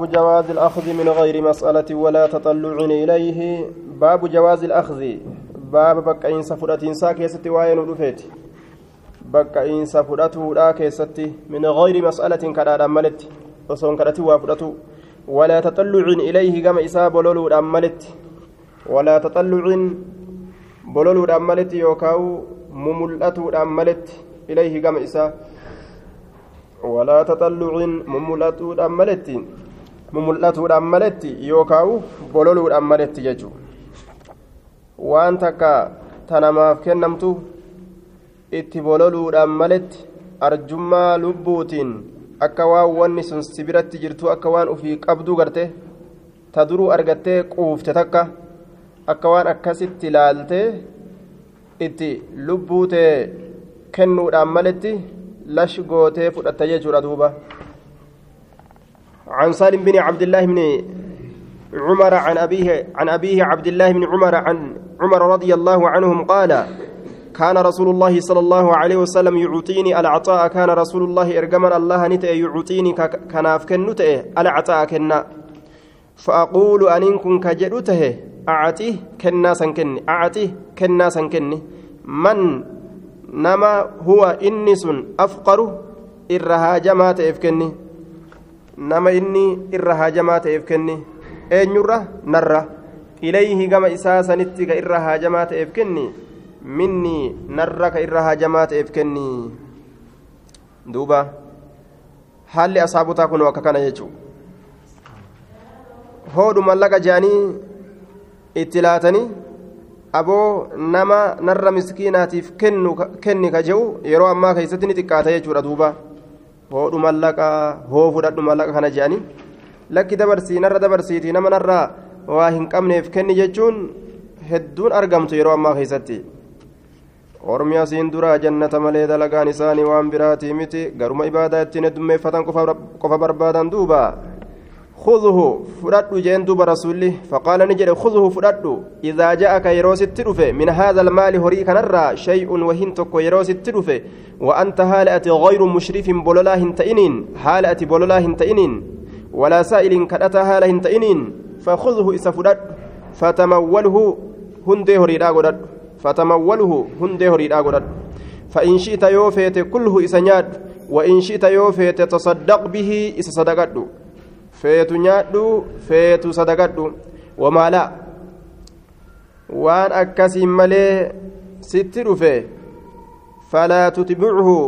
باب جواز الأخذ من غير مسألة ولا تطلع إليه. باب جواز الأخذ. باب بقى إنسا فرأتين ساكيستي وين ودفيت. بقى إنسا فرأتو لا كيستي من غير مسألة كراد أملت وصون كرتي وفرأتو ولا تطلع إليه كما إسا بلولو أملت ولا تطلع بلولو أملت يوكاو مملأتو أملت إليه كما إسا. ولا تطلع مملأتو أملت mumul'atuudhaan maletti yookaan bololuudhaan maletti jechuudha waan takka tanamaaf kennamtu itti bololuudhaan maletti arjummaa lubbuutiin akka waan wanni sun sibiratti jirtu akka waan ufii qabduu garte ta duruu argattee quufte takka akka waan akkasitti ilaaltee itti lubbuutee kennuudhaan maletti lash gootee fudhatta jechuudha duuba. عن سالم بن عبد الله بن عمر عن أبيه عن أبيه عبد الله بن عمر عن عمر رضي الله عنهم قال كان رسول الله صلى الله عليه وسلم يعطيني العطاء كان رسول الله إرجما الله نتأ يعطيني كناف كنتأ العطاء كنا. فأقول أن كن كجدته أعطيه كنا سنكني أعطيه كنا سنكني. من نما هو إنس أفقر إرها جماعة إفكني. Nama inni irra haajamaa ta'eef kenni. Eenyurra? Narra. Ilayhi gama isaa sanitti ka irra haajamaa ta'eef kenni. Minni narra ka irra haajamaa ta'eef kenni. Duuba. Haalli asaabotaa kun akka kana jechuudha hoodhu mallaqa jaanii itti laatanii aboo nama narra miskiinaatiif kenni ka jehu yeroo ammaa keessatti ni xiqqaata jechuudha duuba. Hoodhu mallaqaa hoo fudhadhu mallaqa kana jedhanii lakki dabarsii narra dabarsiitii nama narraa waa hin qabneef kenni jechuun hedduun argamtu yeroo ammaa keessatti ormi asiin duraa jannata malee dalagaan isaanii waan biraatii miti garuma ibaadaa ittiin heddummeeffatan qofa barbaadan duuba خذه فرد جين دوب فقال نجري خذه فرد إذا جاءك يروس التلفة من هذا المال هري كنرى شيء وهنتك يروس التلفة وأنت هالأت غير مشرف بولولا هنتئنين هالأت بولولا هنتئنين ولا سائل كدتا هالا هنتئنين فخذه إسا فرد فتموله هندي هري راغودد فتموله هندي هري راغودد فإن شئت يوفيت كله إسا وإن شئت يوفيت تصدق به إسا صدقت feetu nyaadhu feetu sadagadhu wamaala waan akkasiin malee sitti dhufe falaa tutbichu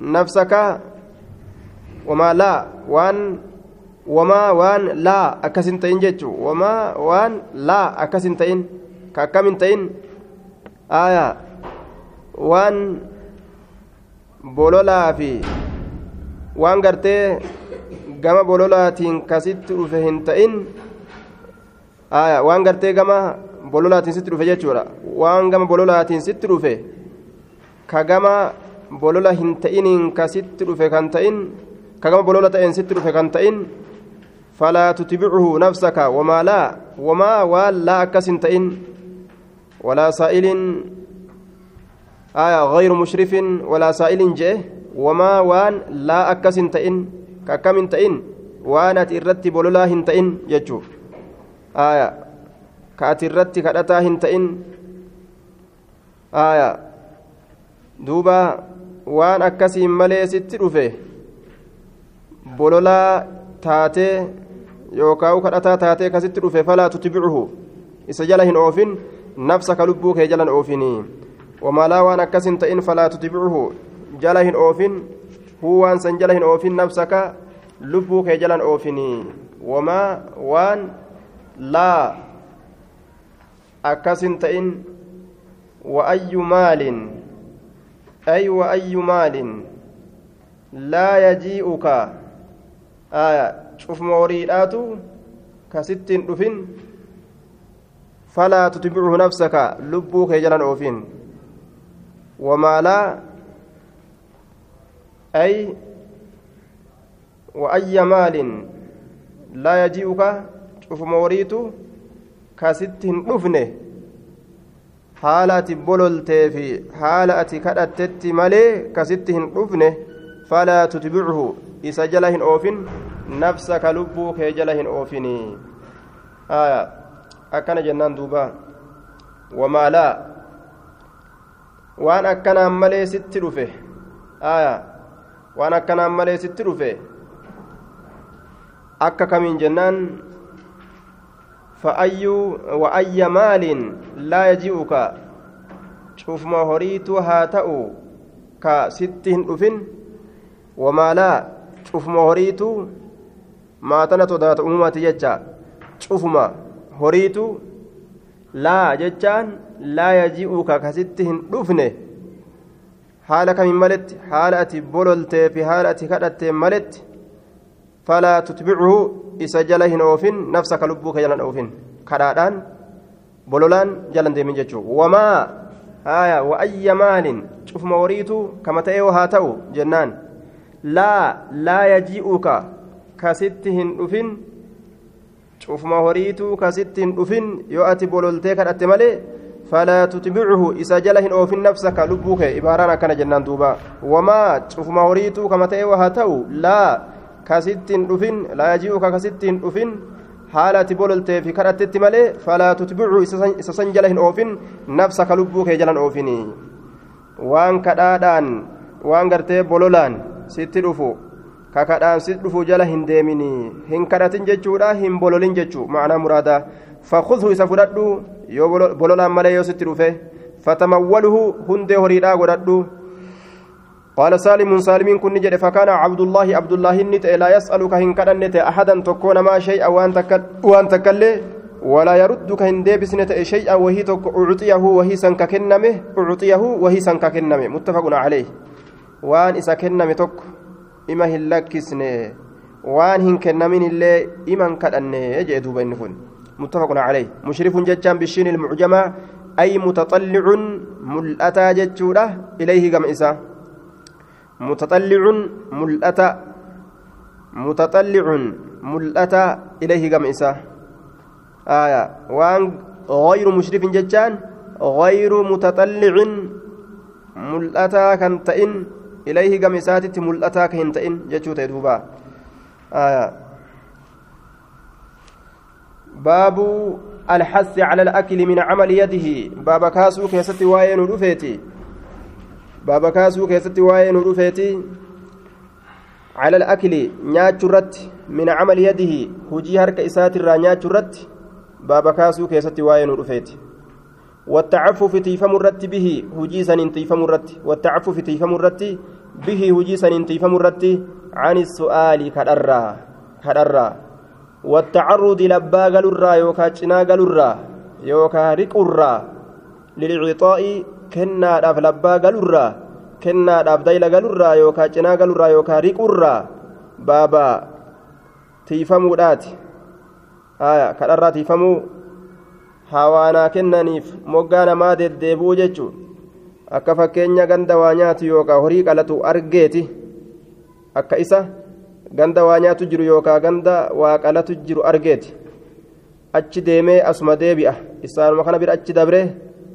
nafsaka wamaa laa waan wamaa waan laa akkasin ta'in jechu. Wamaa waan laa akkasin ta'in ka akkamin ta'in. Waan bololaa fi waan gartee gama bololaatiin kasitti dhufe hin ta'in waan gartee gama bololaatiin sitti dhufe jechuudha waan gama bololaatiin sitti dhufe ka gama bolola hin ta'iniin kasitti dhufe kan ta'in ka gama bolola ta'een sitti dhufe kan ta'in falaa tutbichu nafsaka wamaa laa wamaa waan laa akkas hin ta'in walaa saa'ilin غير مشرف ولا سائل جئ وما وان لا أكس تئن ka hin ta'in jechuu aya ka ati irratti kadhataa hin ta'in aya duuba waan akkasiin malee sitti dhufe bololaa taatee yookaan kadhataa taatee kasitti dhufe falaa tutbicuhu isa jala hin oofin nafsa ka lubbuu kee jalan oofinii wamaalaa waan akkas hin ta'in falaa tutbicuhu jala hin oofin huwaan san jala hin oofin nafsaka lubbuu kee jalan oofini wamaa waan laa akkas hin ta'in وأي مال أي وأي مال لا يجيئك آية شوف موريدات كست دفن فلا تتبعه نفسك لبوك جلن أوفين وما لا أي وأي مال لا يجيئك شوف موريت كست دفنه haala ati bololtee fi haala ati kadhattetti malee kasitti hin dhufne falaa tutbichu isa jala hin oofin نفسك لبوك جلهن أوفني آية أكن جنان دوبا وما لا waan akkanaan malee sitti dhufe aya waan akkanaan malee sitti dhufe akka kamiin jennaan fa'ayyuu wa'ayya maaliin laa yaji'uka cufuma horiitu haa ta'u ka sitti hin dhufin wamaalaa cufuma horiitu maatana sodaata uumamati jecha cufuma horiitu laa jechaan laa yaji'uka kasitti hin dhufne haala kamiin maletti haala ati bololtee fi haala ati kadhatteen maletti falaa tutbicuhu isa jala hin oofin nafsaka lubbuu ka jalan oofin kadhaadhaan bololaan jalan deemin jechuu wamaa haya wa ayya maalin cufuma horiitu kama ta'ee haa ta'u jennaan laa laa yaji'uka kasitti hin dhufin cufuma horiitu kasitti hin dhufin yoo ati bololtee kadhatte malee فلا تتبعه. إذا جله أوفي نفسك لبوك إباران كان جنان دوبا. وما شوف ما وريتو كما تأي وهاتو. لا كستين دفن لا يجيئك كستين دفن حالة بوللتي في كرتت مالي فلا تتبعه. إذا سن جله أوفين نفسك لبوك جلان أوفيني وان كدادان وان غرتي بولولان ستي دفو kakadhaan si dhufu jala hin deemini hin kadhatin jechuudha hin bololin jechuu macnaa muraada fakudhu isa fudhadhu yoo bololaan malee yoo sitti dhufe fatamawwaluhu hundee horiidhaa godhadhu. قال سالم سالم كن جد فكان عبد الله عبد الله نت لا يسألك هن كدنت أحدا تكون ما شيء وأن تكل وأن تكل ولا يردك هن ديبسنة شيئا وهي تك أعطيه وهي سنك كنمه أعطيه وهي سنك كنمه متفق عليه وأن إذا كنمه تك إما هلكسنه وأن هن كنمين اللي إما كدنه جدوا بينكم متفق عليه. مشرف ججان بالشين المعجمة أي متطلع ملأتا ججورة إليه قمئسا متطلع ملأتا متطلع ملأتا إليه قمئسا آية. وأن غير مشرف ججان غير متطلع ملأتا كنتئن إليه قمئساتي ملأتا كهنتئن ججوتا دوبا آية. باب الحث على الأكل من عمل يده. باب كاسو كيستي واين رفيتي باب كاسو كيستي واين رفيتي على الأكل نياتشرت من عمل يده. هجي هرك إسات نياتشرت باب كاسو كيستي واين رفيتي والتعفف تيف مرت به. هجي سنين تيف مرت والتعفف تيف مرت به. هجي سنين تيف مرت عن السؤال كدرا. كدرا. والتعرض لبا قالوا يوكا جنا قالوا يوكا رقوا للعطاء كنا داف لبا قالوا كنا داف دايلا قالوا يوكا جنا قالوا يوكا رقوا بابا تيفمو دات آية كدرا تيفمو hawaanaa kennaniif moggaa namaa deddeebuu jechuun akka fakkeenya ganda waa nyaatu yookaan horii qalatu argeeti akka isa ganda waa nyaatu jiru yookaan ganda waa qalatu jiru argeeti. Achi deemee asuma deebi'a. Isaanuma kana bira achi dabre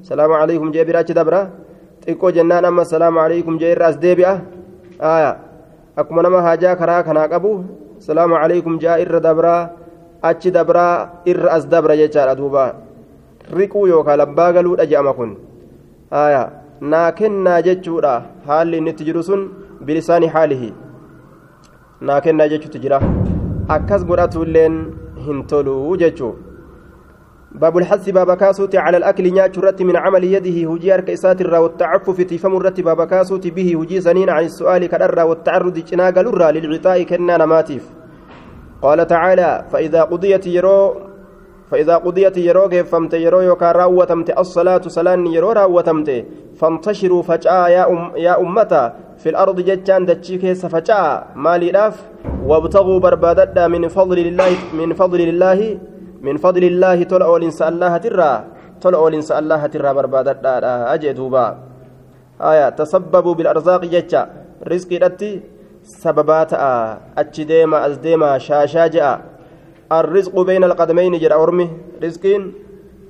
salaamu alaykum jee bira achi dabra. Xiqqoo jennaan amma salaamu alaykum jee irra as deebi'a. Akkuma nama haajaa karaa kanaa qabu salaamu alaykum jaa irra dabraa achi dabraa irra as dabra jechaadha duuba. Riquu yookaan labbaa galuudha je'ama kun. Naa kennaa jechuudha. Haalli inni itti jiru sun bilisaani haalihi. Naa kennaa jechuutu jira. Akkas godhatuilleen hin toluu jechuu باب الحث باب كاسوت على الأكل نياتش رت من عمل يده هجي أرك إسات الرا والتعفف تفهم الرت باب كاسوت به هجي سنين عن السؤال كالرا والتعرض جناق الرا للعطاء كنا نماتيف قال تعالى فإذا قضيت يرو فإذا قضيت يرو فمت يرو يوكا راوتمت الصلاة صلاة يرو راوتمت فانتشروا فجأة يا, أم يا أمتا في الأرض جتان دتشي كيس فجأة مالي لاف وابتغوا بربادة من فضل الله من فضل الله من فضل الله تلعوا الإنسان الله ترى تلعوا الإنسان الله ترى بربادة أجدوبا آية تسببوا بالأرزاق جتشا. رزقي رتي سببات أتش ديما أز ديما شاشا جاء. الرزق بين القدمين جرى أرمي رزقين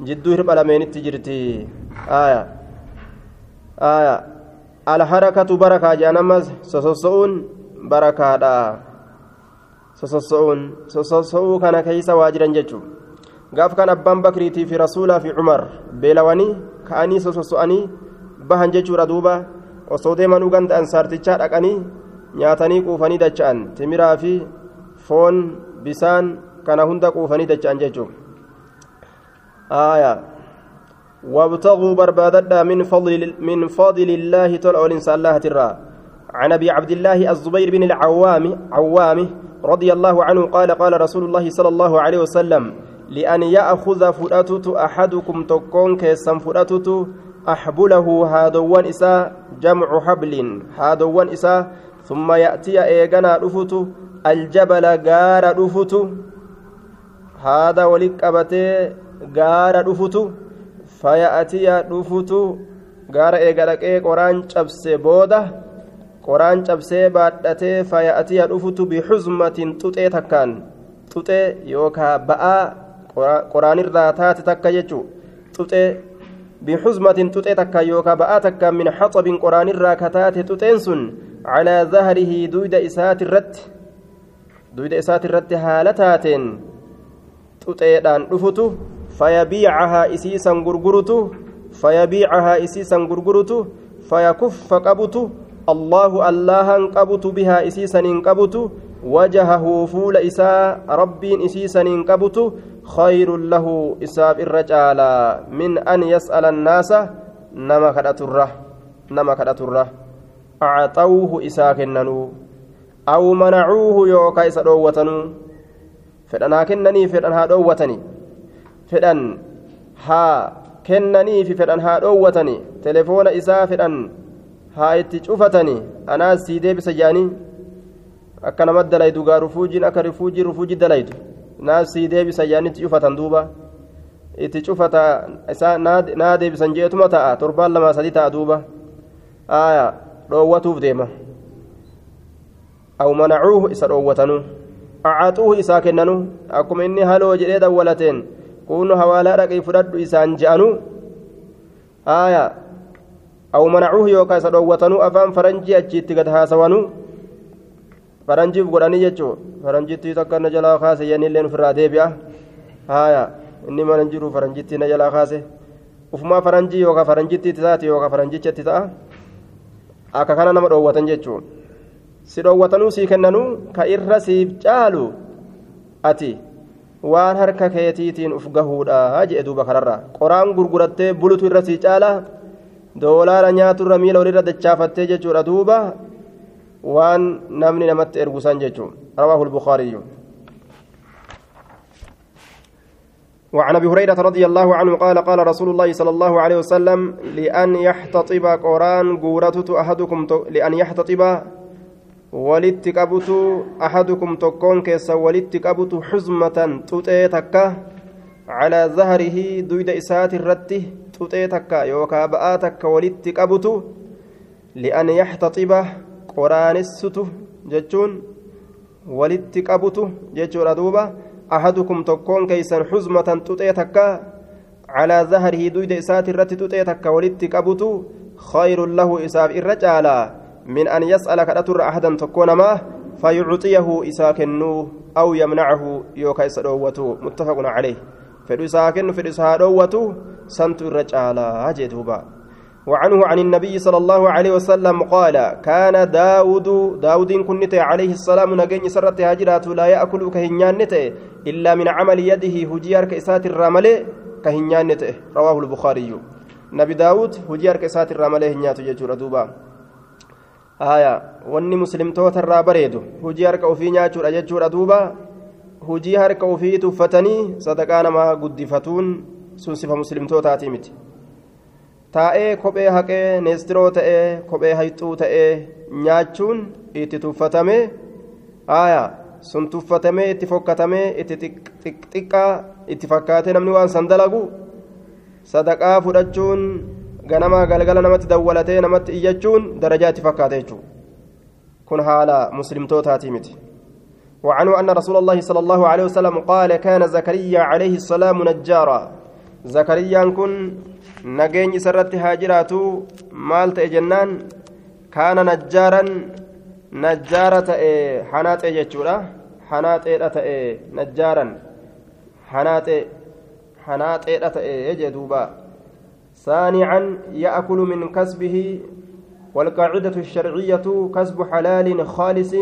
جدو هرب ألمين تجرتي آية. آية. الحركة بركة جانمز سسسؤون بركة sosossa'uun sosossa'uu kana keeysa waa jiran jechuu gaaf kan abbaan bakriitii fi rasuulaa fi cumar beelawanii ka'anii sosossa'anii bahan jechuudha duuba osoo deemanuu ganda ansaartichaa dhaqanii nyaatanii quufanii dacha'an timiraa fi foon bisaan kana hunda quufanii dacha'an jechuudha وابتغوا بربادة من فضل من فضل الله تلع الإنسان الله ترى. عن أبي عبد الله الزبير بن العوام عوام رضي الله عنه قال قال رسول الله صلى الله عليه وسلم لأن يأخذ فرأتت أحدكم تكون كيسا فرأتت أحبله هادوان إساء جمع حبل هادوان إساء ثم يأتي إيغانا رفت الجبل غار رفت هذا ولك أبتي غار رفت فيأتي رفت غار إيغانا قران شبس بوده qoraan cabsee baadhatee faya'atee dhufutu bixuzmatin xuxee takkaan xuxee yookaan ba'aa qoraanirraa taate takka jechuun xuxee bixuzmatin xuxee takkaan yookaan ba'aa takkaan min haxabin qoraanirraa kataate xuxeen sun calaa zaharihii duyda isaatirratti duyda isaatirratti haala taateen xuxeedhaan dhufutu fayabiicahaa isiisan gurgurutu fayabiicahaa isiisan gurgurutu fayakuffa qabutu الله الله قبت بها إسيسا قبت وجهه فول إساء رب إسيسا قبت خير له إساب الرجال من أن يسأل الناس نما كدت الره نما كدت الره أعطوه إساء كننو أو منعوه يوكا إسا دوتنو فدنا كنني فدن ها ها كنني في فدن ها دوتني تليفون إساء فدن haa itti cufatanii anaas sii deebisa jedhanii akka namatti dalaydu gaa rufuujiin akka rufuujii rufuujii dalaydu naas sii deebisa jedhanii itti cufatan duuba itti cufata isaa naa deebisan jeetuma ta'a torbaan lama sadii ta'a duuba aaya dhoowwatuuf deema aw manacuuhu isa dhoowwatanuu acaxuuhu isaa kennanuu akkuma inni haloo jedhee dawwalateen kuunu hawaalaa dhaqii fudhadhu isaan je'anuu aaya aw manacuuhu yookaan isa dhoowwatanuu afaan faranjii achiitti gad haasawanu faranjiif godhanii jechuu faranjittii takka na jalaa kaase yennillee ofirraa deebi'a haaya inni mana jiru faranjittii na jalaa kaase ufumaa faranjii yookaan faranjittiitti taate yookaan faranjichatti ta'a akka kana nama dhoowwatan jechuun si dhoowwatanuu sii kennanuu ka irra siif caalu ati waan harka keetiitiin uf gahuudha jedhe duuba kanarraa qoraan gurgurattee bulutu irra sii caala. doolaara nyaaturra miila walirra dachaafattee jechuudha duuba waan namni namatti ergusan jechuun rawaahu البخاري وعن ابي هريره رضي الله عنه قال قال رسول الله صلى الله عليه وسلم لأن يحتطب قران غورتت احدكم لأن يحتطب ولت قبت احدكم تكون كيس ولت قبت حزمه تطيتك على ظهره دويد اسات الرته tuxee takka yookaa ba'aa takka walitti qabutu li'an yaxtaxiba qoraanessutu jechuun walitti qabutu jechuudha duuba ahadukum tokkoon keeysan xuzmatan tuxee takka calaa zaharihi duyda isaati irratti tuxee takka walitti qabutu khayrun lahu isaaf irra caalaa kadhaturra ahadan tokkoo namaa fayucxiyahu isaa kennuu aw yamnacahu yookaa isa dhoowwatu muttafaqun caleyh fedhu isaa kennu fedhu isaa dhoowwatu سنت الرجال جدوبا وعنه عن النبي صلى الله عليه وسلم قال كان داود داود كنت عليه السلام نجن سرت هاجرات لا يأكل كهنيانته إلا من عمل يده هجيار كإسات الرمل كهنيانته رواه البخاري. نبي داود هجيار كإسات الرمل هنيات يجور haya wanni muslimtoota irraa bareedu hujii harka ofii nyaachuudha jechuudha duuba. Hujii harka ofii tuffatanii sadaqaa namaa guddifatuun sun sifa muslimtootaati miti. Taa'ee kophee haqee neestiroo ta'ee kophee hayxuu ta'ee nyaachuun itti tuffatame haya sun tuffatamee itti fokkatamee itti xiqqaa itti fakkaate namni waan sandalagu sadaqaa fudhachuun ganamaa galgala namatti dawwalatee namatti iyyachuun darajaa itti fakkaate jechuudha kun haala muslimtootaatii miti. وعنه أن رسول الله صلى الله عليه وسلم قال كان زكريا عليه السلام نجارا زكريا كن نجين سرت هاجرات مالت جنان كان نجارا نجارة حنات جتشورا hanaaxeedha ta'e najjaaran hanaaxee hanaaxeedha saanican ya'kulu min kasbihi والقاعدة الشرعية كسب حلال خالص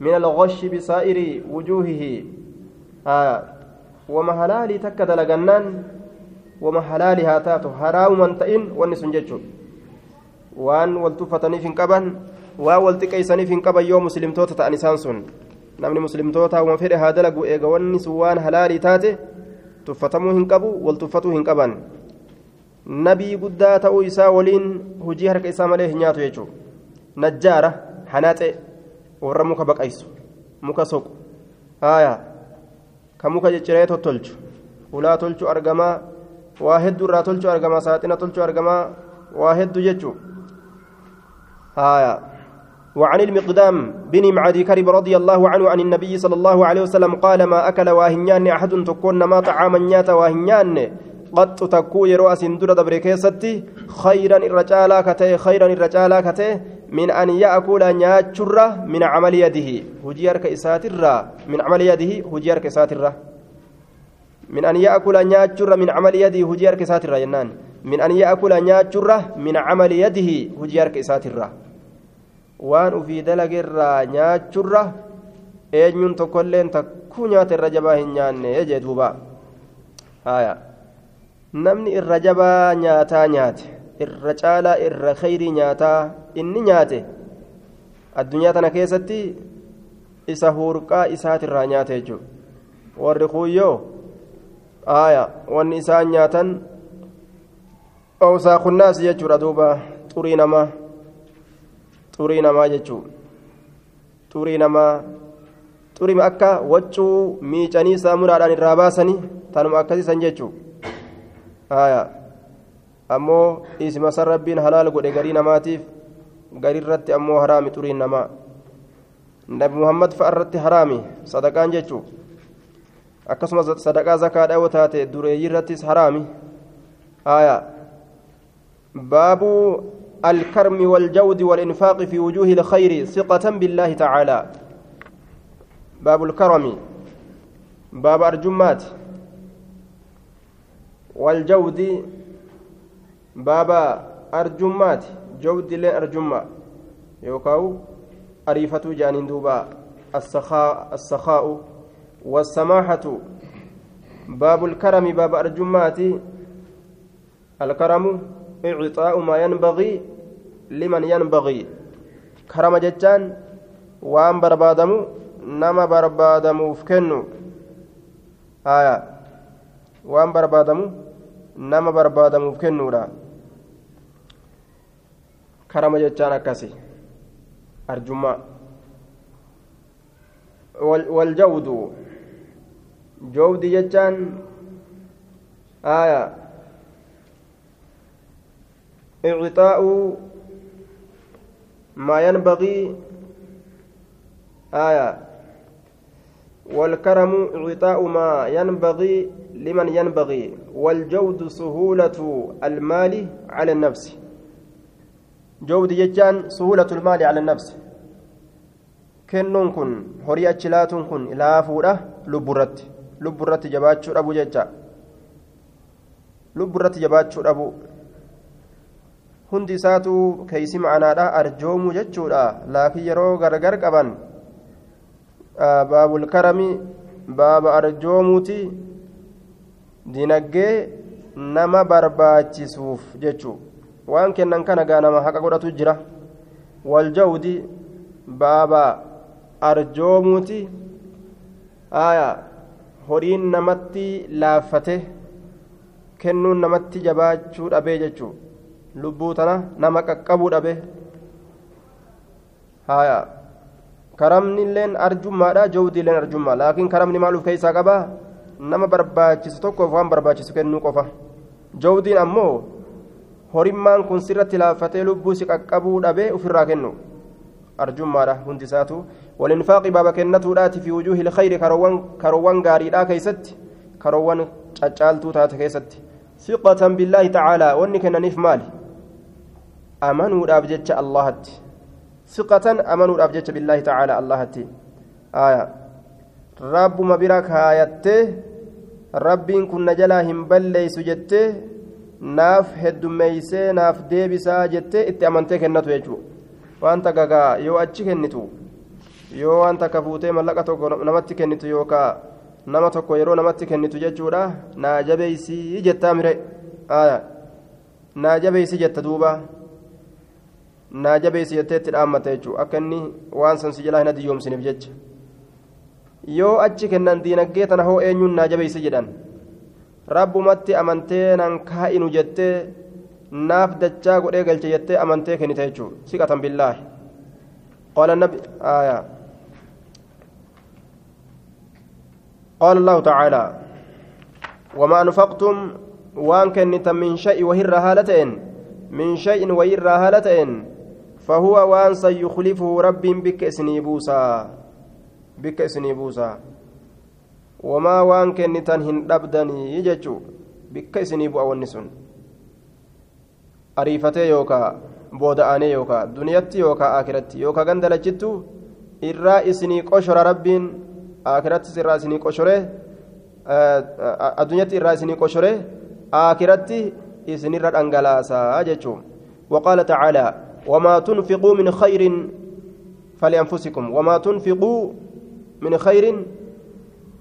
من الغش بسائر وجوهه. آه وما حلالي تكد لغنان وما حلالي هاتاتو. حرام من تئن ونسن ججو وان والتفتني في قبن ووالتقيسني في قبن يوم مسلم muslimtoota uma fedhe haa dalagu eega wanni sun waan halaalii taate tuffatamuu hin qabu wal tuffatuu hin qaban isaa waliin hujii harka isaa malee hin nyaatu jechuudha najjaara hanaaxe warra muka baqaysu muka soqu haaya ka muka cicciree tottolchu ulaa tolchu argamaa waa hedduu irraa tolchu argamaa saaxina tolchu argamaa waa hedduu jechuudha haaya. وعن المقدام بن معدي كرب رضي الله عنه عن النبي صلى الله عليه وسلم قال ما أكل واهنيان أحد تكون ما طعاما نيات واهنيان قد تكو يرو أسندر دبر كيستي خيرا الرجال كته خيرا الرجال كته من أن يأكل نياتشر من عمل يده هجير كإساتر من عمل يده هجير كإساتر من أن يأكل نياتشر من عمل يده هجير كإساتر ينان من أن يأكل نياتشر من عمل يده هجير كإساتر dalageerraa nyaachurra eenyuun tokkolleen takkuu nyaata irra jabaa hin nyaanne jee duuba. Haya namni irra jabaa nyaataa nyaate irra caalaa irra khayrii nyaataa inni nyaate addunyaa tana keessatti isa hurqaa isaatirraa nyaate jechuudha. Warri kuuyyoo haya wanni isaan nyaatan oosaa kunnaas jechuudha duuba. Xurii namaa xurii namaa jechuun xurii namaa xurima akka waccuu miicanii saamunaadhaan irraa baasanii tanuma akkasiisan jechuun ammoo isima san rabbiin halaal godhe garii namaatiif garii irratti ammoo haraami xuriin namaa nabi muhammad fa'a irratti haraami sadaqaan jechuun akkasuma sadaqaa zakaadhaa yoo taate dureeyyii irrattis haraami baabuu الكرم والجود والإنفاق في وجوه الخير ثقة بالله تعالى باب الكرم باب أرجمات والجود باب أرجمات جود لين أرجمة. يوكاو أريفة جانين دوبا. السخاء السخاء. والسماحة. باب الكرم باب أرجمات. الكرم إعطاء ما ينبغي لمن ينبغي. كرم جتان وان بربادمو نما بربادمو فكنو. آية. وان بربادمو بربادمو فكنو لا كرم جتان أكسي أرجما والجود جود جتان آية إعطاء ما ينبغي آية والكرم إعطاء ما ينبغي لمن ينبغي والجود سهولة المال على النفس جود ججان سهولة المال على النفس kennuun kun horii achi laatuun kun ilaafuudha lubburratti lubburratti jabaachuu dhabu jecha lubburratti jabaachuu dhabu hundi isaatu keeysi macanaadha arjoomuu jechuudha laakiin yeroo gargar qaban baabul karami baaba arjoomuuti dinaggee nama barbaachisuuf jechuu waan kennan kana gaa nama haqa godhatu jira waljawdi baaba arjoomuuti aya horiin namatti laaffate kennuun namatti jabaachuu dhabee jechuu lubbuu tana nama qaqqabuu dhabe haya karamni illeen arjummaadha jawdi illeen arjummaa laakiin karamni maal uf keessaa qabaa nama barbaachisu tokkoof waan barbaachisu kennuu qofa jawdiin ammoo horimmaan kun sirratti laaffatee lubbuu si qaqqabuu dhabee ofirraa kennu arjummaadha hundi isaatu walinfaaqi baaba kennatuudhaati fi wujuuhi ilkhayri karoowwan gaariidhaa keeysatti karoowwan caccaaltuu taate keessatti siqatan billaahi tacaalaa wanni kennaniif maali amanuudhaaf jecha allahatti siqatan amanuudhaaf jecha billaahi tacaalaa allahatti aya rabbuma bira kaayattee rabbiin kun na jalaa hin balleeysu jettee naaf heddummeeysee naaf deebisaa jettee itti amantee kennatu jechuudha wanta gagaa yoo achi kennitu yoo waan takka fuutee mallaqa tokko namatti kennitu yookaan nama tokko yeroo namatti kennitu jechuudha naa jabeeysii jettaa mire naa jabeeysii jetta duuba naa jabeeysii jettee itti dhaammata jechuudha akka inni waan san si jalaa hin adiyyoomsiniif jecha yoo achi kennan diinaggee tana hoo eenyuun naa jabeeysii jedhan rabbumatti amantee nan kaa'inu jettee naaf dachaa godhee galche jettee amantee kennite jechuudha siqatan billaahi qaala nabi aayaa قال الله تعالى وما أنفقتم وان كنت من شيء وهر هالتين من شيء وهر هالتين فهو وان سيخلفه رب بك اسني بوسا بك اسني بوسا وما وان كنت هن أبدني يجتشو بك اسني بو أونسون ariifatee yookaa booda'anee yookaa duniyatti yookaa akiratti yookaa ganda lachittu irraa isinii qoshora rabbiin akirattis irraa isinii qoshore addunyatti irraa isinii qoshore akiratti isinirra dhangalaasaa jechuun وقال تعالى وما تنفقوا من خير فلأنفسكم. وما تنفقوا من خير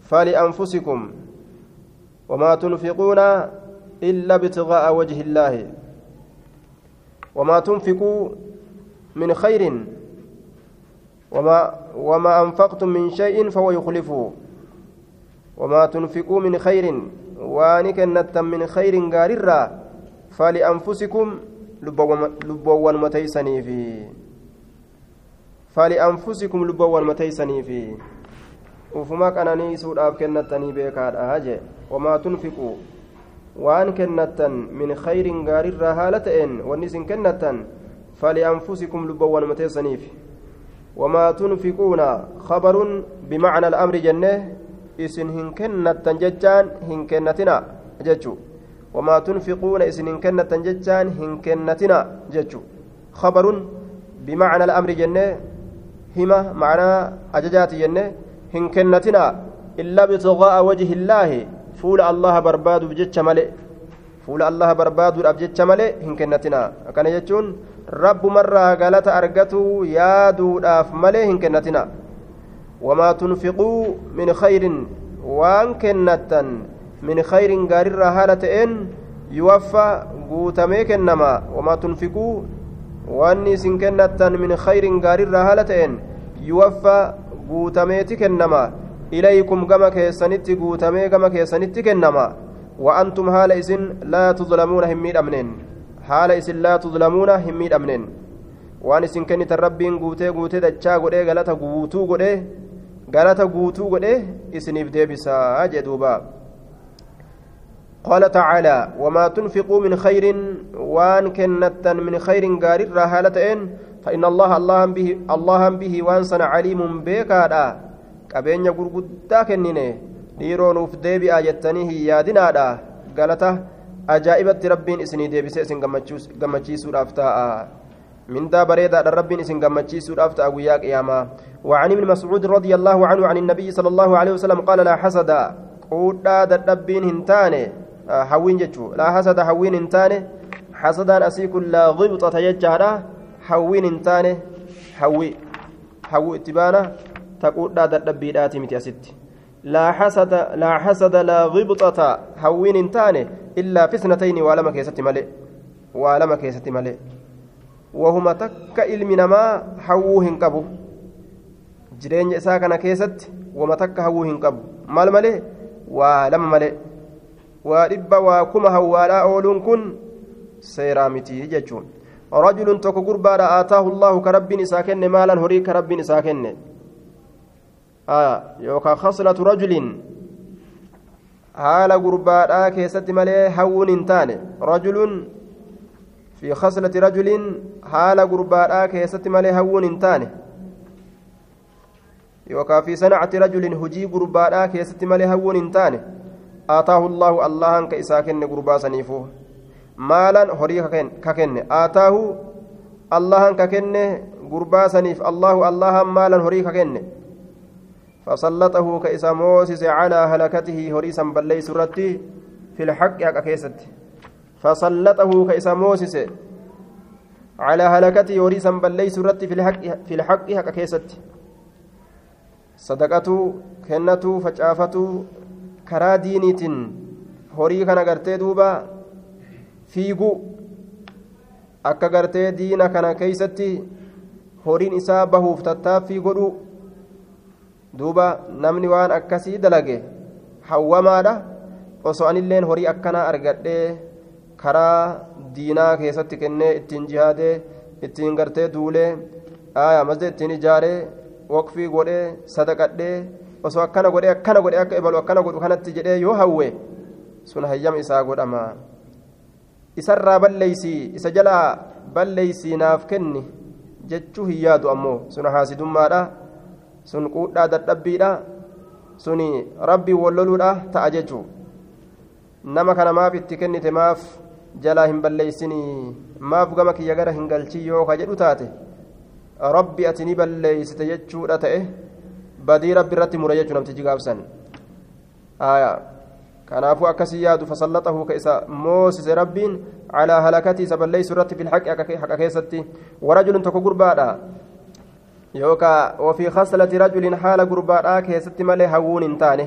فلأنفسكم. وما تنفقون إلا ابتغاء وجه الله. وما تنفقوا من خير وما وما أنفقتم من شيء فهو يخلفه. وما تنفقوا من خير وأنك نتم من خير غاررا فلأنفسكم لبوان متيسني في فلأنفسكم لبوان متيسني في وفما كان نيسود أب كنتني بيكاد أهجي وما تنفقوا kennattan min khayrin gaarirraa haala ta'een wanni isin kennattan falianfusikum lubbawwan mateessaniif wamaa tunfiquuna khabarun bimacna al'amri jenne isin hin kennattan jechaan hin kennatina jechu wamaa tunfiquuna isin hin kennattan jechaan hin kennatina jechu khabarun bimacna al'amri jenne hima macnaa ajajaati jenne hin kennatina illa bitiqaa'a wajhi illaahi fuula allaha barbaaduuf jecha male fuula allaha barbaaduudhaaf jecha male hin kennatina akkana jechuun rabbumarraa galata argatu yaaduudhaaf malee hin kennatina wamaa tunfiquu min khayrin waan kennattan khayrin gaarirraa haala ta'een yuwaffa guutamee kennama wamaa tunfiquu wanni isin kennattan min khayrin gaarirraa haala ta'een yuwaffa guutameeti kennama إليكم كما كيسنتي قوتمي كما كيسنتي كنما وأنتم هال إسن لا تظلمون هميد أمنين هال إسن لا تظلمون هميد أمنين waan isin kennitan rabbiin guutee guutee dachaa godhee galata guutuu godhee galata guutuu godhee isiniif deebisaa jedhuuba قال تعالى وما تنفقوا من خير وان كنتا من خير غارر هالتين فإن الله الله به الله به وانسن عليم بكادا. qabeenya gurguddaa kennine dhiiroo nuuf deebi'aa jettanii hin yaadinaadha galata ajaa'ibatti rabbiin isinii deebisee isin gammachiisuudhaaf ta'a مندا بريدة رب اسم قمتشي سورة أبويا قياما. وعن ابن مسعود رضي الله عنه عن النبي صلى الله عليه وسلم قال لا حسد. قودا دبين هنتاني حوين جتشو لا حسد حوين هنتاني حسدا أسيك لا غبطة يجهرا حوين هنتاني حوي حوي اتبانا laa hasada laa hasada laa gibxata hawwiin hin taane illaa fisnatayni waa lama keessatti malee waa lama keessatti malee wahuma takka ilmi namaa hawwuu hin qabu jireenya isaa kana keessatti wama takka hawwuu hin qabu maal malee waa lama malee waa dhibba waa kuma hawwaadhaa ooluun kun seeraa miti jechuun rajulun tokko gurbaadha aataahu allaahu ka rabbiin isaa kenne maalan horii ka rabbiin isaa kenne yookaan khaslatu rajulin haala gurbaadhaa keessatti malee hawwuun hin taane rajulun fi khaslati rajulin haala gurbaadhaa keessatti malee hawwuun hin taane yookaan fi sanacati rajulin hujii gurbaadhaa keessatti malee hawwuun hin taane ka isaa kenne gurbaa saniifuu maalan horii ka kenne aataahu allahan ka kenne gurbaa saniif allaahu allahan maalan horii ka kenne فسلطه كإسا موسس على هلكته هريسا بلي سرتي في الحق حق كيست فسلطه كإسا موسس على هلكته هريسا بلي سرتي في الحق في الحق حق كيست صدقته كنته فجافته كرا دينيتين horii kana gartee duuba fiiguu akka gartee diina kana keeysatti horiin isaa bahuuf tattaaffii godhu duuba namni waan akkasii dalage hawwamaadha osoo anilleen horii akkanaa argadhee karaa diinaa keessatti kennee ittiin jihaadee ittiin gartee duulee aayaa masjid ittiin ijaaree waqfii godhee sadaqadhee osoo akkana godhee akkana godhee akka ibalu akkana godhu kanatti jedhee yoo hawwe sun hayyama isaa godhama isarraa balleeysii isa jalaa balleeysii naaf kenni jechuu hin yaadu ammoo sun haasidummaadha sun quudhaa dadhabbiidha sun rabbii walloluudha ta'a jechuu nama kana maaf itti kennite maaf jalaa hin balleeysinii maaf gama kiyya gara hin galchii yoo ka jedhu taate rabbi ati ni balleeysite jechuudha ta'e badii rabbi irratti mure jechuu namtichi gaabsan kanaafuu akkasii yaadu fasallaxahu ka isa moosise rabbiin calaa halakatii isa balleeysu irratti fi lhaqi haqa keessatti warajulun tokko gurbaadha yookaa wafii khaslati rajulin haala gurbaadhaa keessatti malee hawwuun hin taane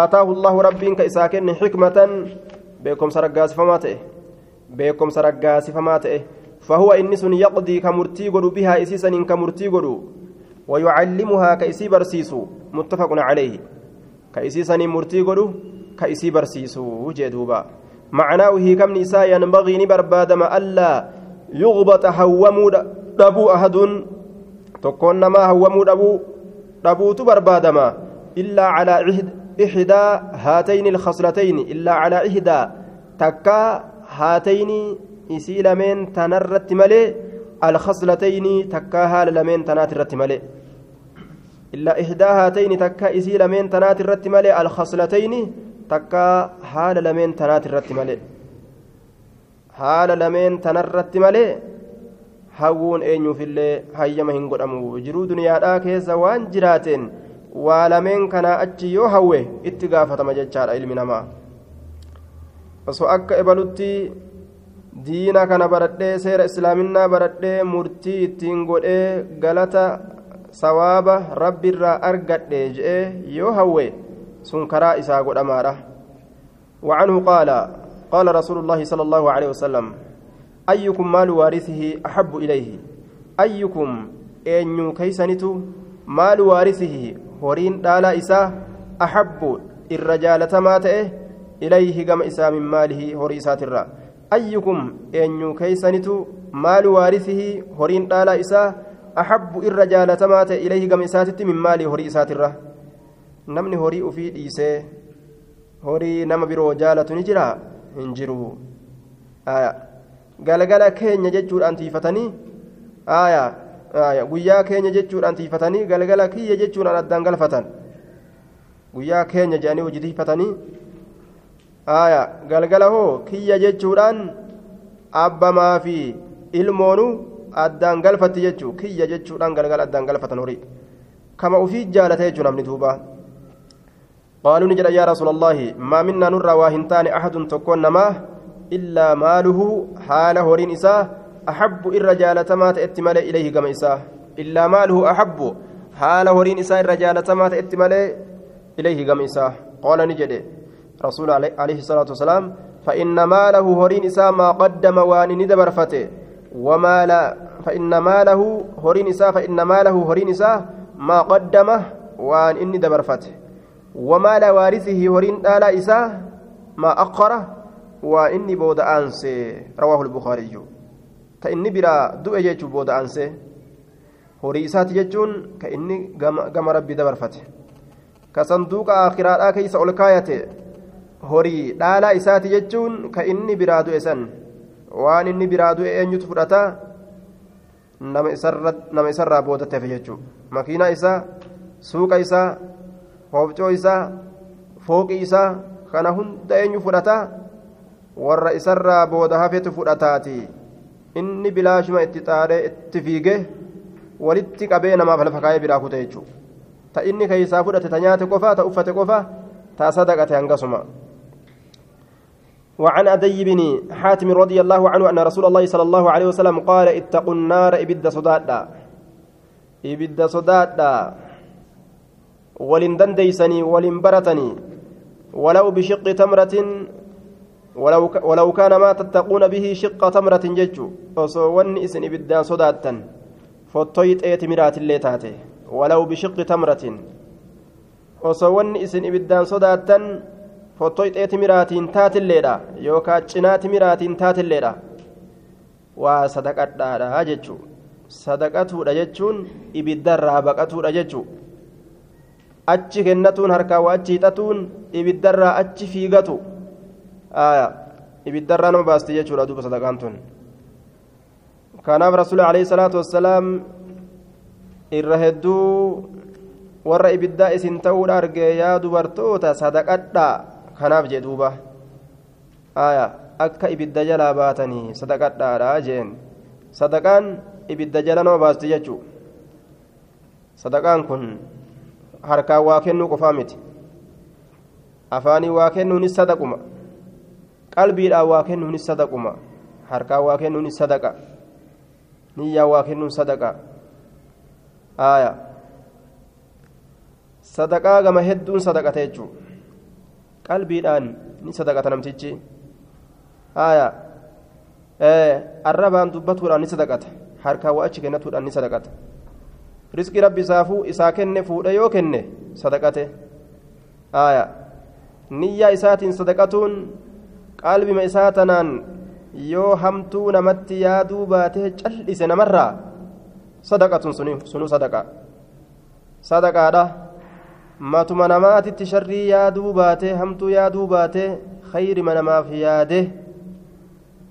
aataahu allahu rabbiin ka isaa kenne xikmatan beekomsa raggaasifamaa ta'e beekomsa raggaasifamaa ta'e فهو إنس يقضي كمرتي قدو بها إسيسا كمرتي قدو ويعلمها كإسي برسيسو متفق عليه. كإسيسا مرتي قدو كإسي برسيسو جدوبا معناه هي كم نساء ينبغي نبربادم ألا يغبط هومو دبو أحد. تكون ما هومو دبو دبو تبربادم إلا على إحدى هاتين الخصلتين. إلا على إحدى. تكا هاتين isii lameen tanarratti malee alkhaslatayni takkaa haala lameen tanaati irratti malee illaa ihdaa haatayni takkaa isii lameen tanaati irratti malee alkhaslatayni takkaa haala lameen tanaati irratti malee haala lameen tanarratti malee hawwuun eenyuufillee hayyama hin godhamu jiruu duniyaadhaa keessa waan jiraateen waa lameen kanaa achi yoo hawwe itti gaafatama jechaadha ilmi namaa osoo akka ebalutti diina kana baradhee seera islaaminaa baradhee murtii ittiin godhee galata sawaaba rabbiirraa argadhe je'ee yoo hawwe sun karaa isaa godhamaadha. وعنه قال قال رسول الله صلى الله عليه وسلم أيكم مال وارثه أحب إليه أيكم أن كيسنت مال وارثه هورين دالا إساه أحب الرجال تماته إليه كما إسا من ماله هوريسات الرّ أيكم أن كيسنت مال وارثه هورين دالا إسا أحب الرجال تمات إليه كم إساتت من مال هوري إساتره نمني هوري أفي إيسي هوري نما برو جالة نجرا هنجرو آية galgala keenya jechuudhaan tiifatanii aayaa aayaa guyyaa keenya jechuudhaan tiifatanii galgala kiyya jechuudhaan addaan galfatan guyyaa keenya jedhanii hojii tiifatanii aayaa galgala hoo kiyya jechuudhaan abbamaa fi ilmoonu addaan galfatti jechuu kiyya jechuudhaan galgala addaan galfatan horii. Kama ufii jaalata jechuu namni duuba. قالوا نجد يا رسول الله ما منا نرى واهنتان أحد تكون نماه إلا ماله حال هورين إساه أحب الرجال تمات اتمال إليه كما إساه إلا ماله أحب حال هورين إساه الرجال تمات اتمال إليه كما إساه قال نجد رسول عليه الصلاة والسلام فإن ماله هورين إساه ما قدم وان ندبر فته وما لا فإن ماله هورين إساه فإن ماله هورين إساه ما قدمه وان إني دبر فته وما لا وارثه هورين آلا إساه ما أقره وإني بود أنسي. رواه البخاري كإني برا دؤ جيتشو بود أنسي. horii isaati jechuun ka inni gama rabbii dabarfate ka sanduuqa aakiraadhaa keeysa ol kaayate horii dhaalaa isaati jechuun ka inni waan inni biraa du'e eenyutu fudhata? Nama isarraa boodateef jechuu. Makiinaa isaa suuqa isaa hoobcoo isaa fooqii isaa kana hunda eenyu fudhata? Warra isarraa booda hafetu fudhataati. Inni bilaashuma itti xaaree itti fiige walitti qabee namaaf lafa kaayee biraa kute jechuudha ta inni keeysaa fudhate ta nyaate qofa ta uffate qofa ta sadaqate hangasuma وعن أدي بن حاتم رضي الله عنه أن رسول الله صلى الله عليه وسلم قال اتقوا النار إبد صدادا إبد صدادا ولن دنديسني ولن برتني. ولو بشق تمرة ولو ولو كان ما تتقون به شق تمرة ججو وصون إسن إبدا صدادا فطيت إيت مرات اللي تاتي ولو بشق تمرة. وصون إسن إبدا صدادا fottoyxee timiraatiin taatilleedha. Yookaan cinaa timiraatiin taatilleedha. Waa sadaqadhaadha jechuun sadaqatuudha jechuun ibiddarraa baqatuudha jechuun achi kennatuun harkaa waa achi hixatuun ibiddarraa achi fiigatu. Ibiddarraa nama baasti jechuudha duuba sadaqaan tun. Kanaaf rasuulli alayhi salaatu wassalaam irra hedduu warra ibiddaa isin ta'uudha argee yaa dubartoota sadaqadhaa kanaaf jee duuba aya akka ibidda jalaa baatanii sadaqadhaadha jeen sadaqaan ibidda jala nama baasti jechuu sadaqaan kun harkaan waa kennuu qofaa miti afaanii waa kennuunis sadaquma qalbiidhaan waa kennuunis sadaquma harkaan waa kennuunis sadaqa niyyaa waa kennuun sadaqa aya sadaqaa gama hedduun sadaqate jechuudha qalbiidhaan ni sadaqata namtichi haya arrabaan dubbatuudhaan ni sadaqata. Harkaa waa achi kennatuudhaan ni sadaqata. Risqii rabbi isaafuu isaa kenne fuudhe yoo kenne sadaqate. Haya niyyaa isaatiin sadaqatuun qalbima isaa tanaan yoo hamtuu namatti yaaduu baatee cal'ise namarraa sadaqatun sunu sadaqa. Sadaqaadha matuma namaatitti sharrii yaaduu baatee hamtuu yaaduu baatee khayrima namaaf yaade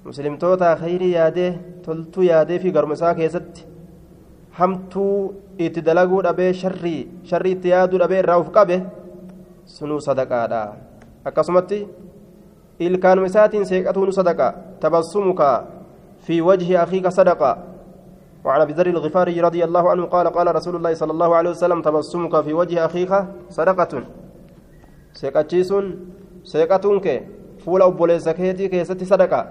muslimtoota khayrii yaadee toltuu yaadee fi garuma isaa keessatti hamtuu itti dalaguu dhabee sharrii sharrii itti yaaduu dhabee irraa uf qabe sunuu sadaqaadha akkasumatti ilkaanuma isaatiin seeqatuunu sadaqa تبسمك في وجه أخيك صدقة وعن أبي ذر الغفاري رضي الله عنه قال قال رسول الله صلى الله عليه وسلم تبسمك في وجه أخيك صدقة. seeqachiisuun seeqachuun kee fuula obboleessa keetii keessatti صدقة.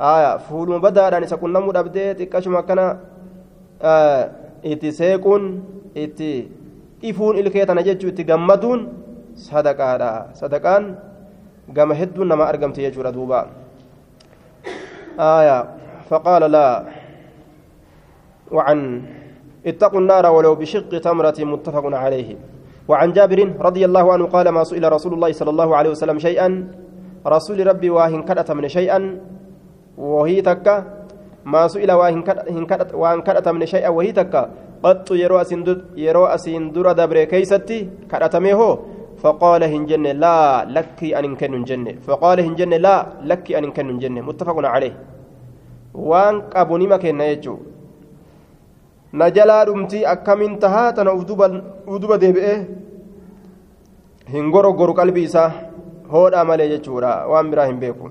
haaya fuula مبدا داني سكون نمو دبدي تكاشما كان آه itti seequun itti ifuun ilkeetinaa jechuu itti gammaduun sadaqaa sadaqaan gama hedduun nama argamte jechuudha duuba فقال لا وعن اتقوا النار ولو بشق تمرة متفق عليه. وعن جابر رضي الله عنه قال ما سئل رسول الله صلى الله عليه وسلم شيئا؟ رسول rabbii waa hin kadhatamne شيئا؟ وهي تكا. ما سئل واهن كدت وان كدت من شيئا وهي تكا. قط يرو أسين يرو أسين در دبر كيستي كدت ميهو. فقال هنجن لا لك أن كن جنة. فقال هنجن لا لك أن كن جنة. متفق عليه. وان قبوني ما كان نجلا دمتي أكمن تهاتنا ودوبا ديبئه هنغورو غورو قلبي إسا هو أمل يجورا وان براهم بيكم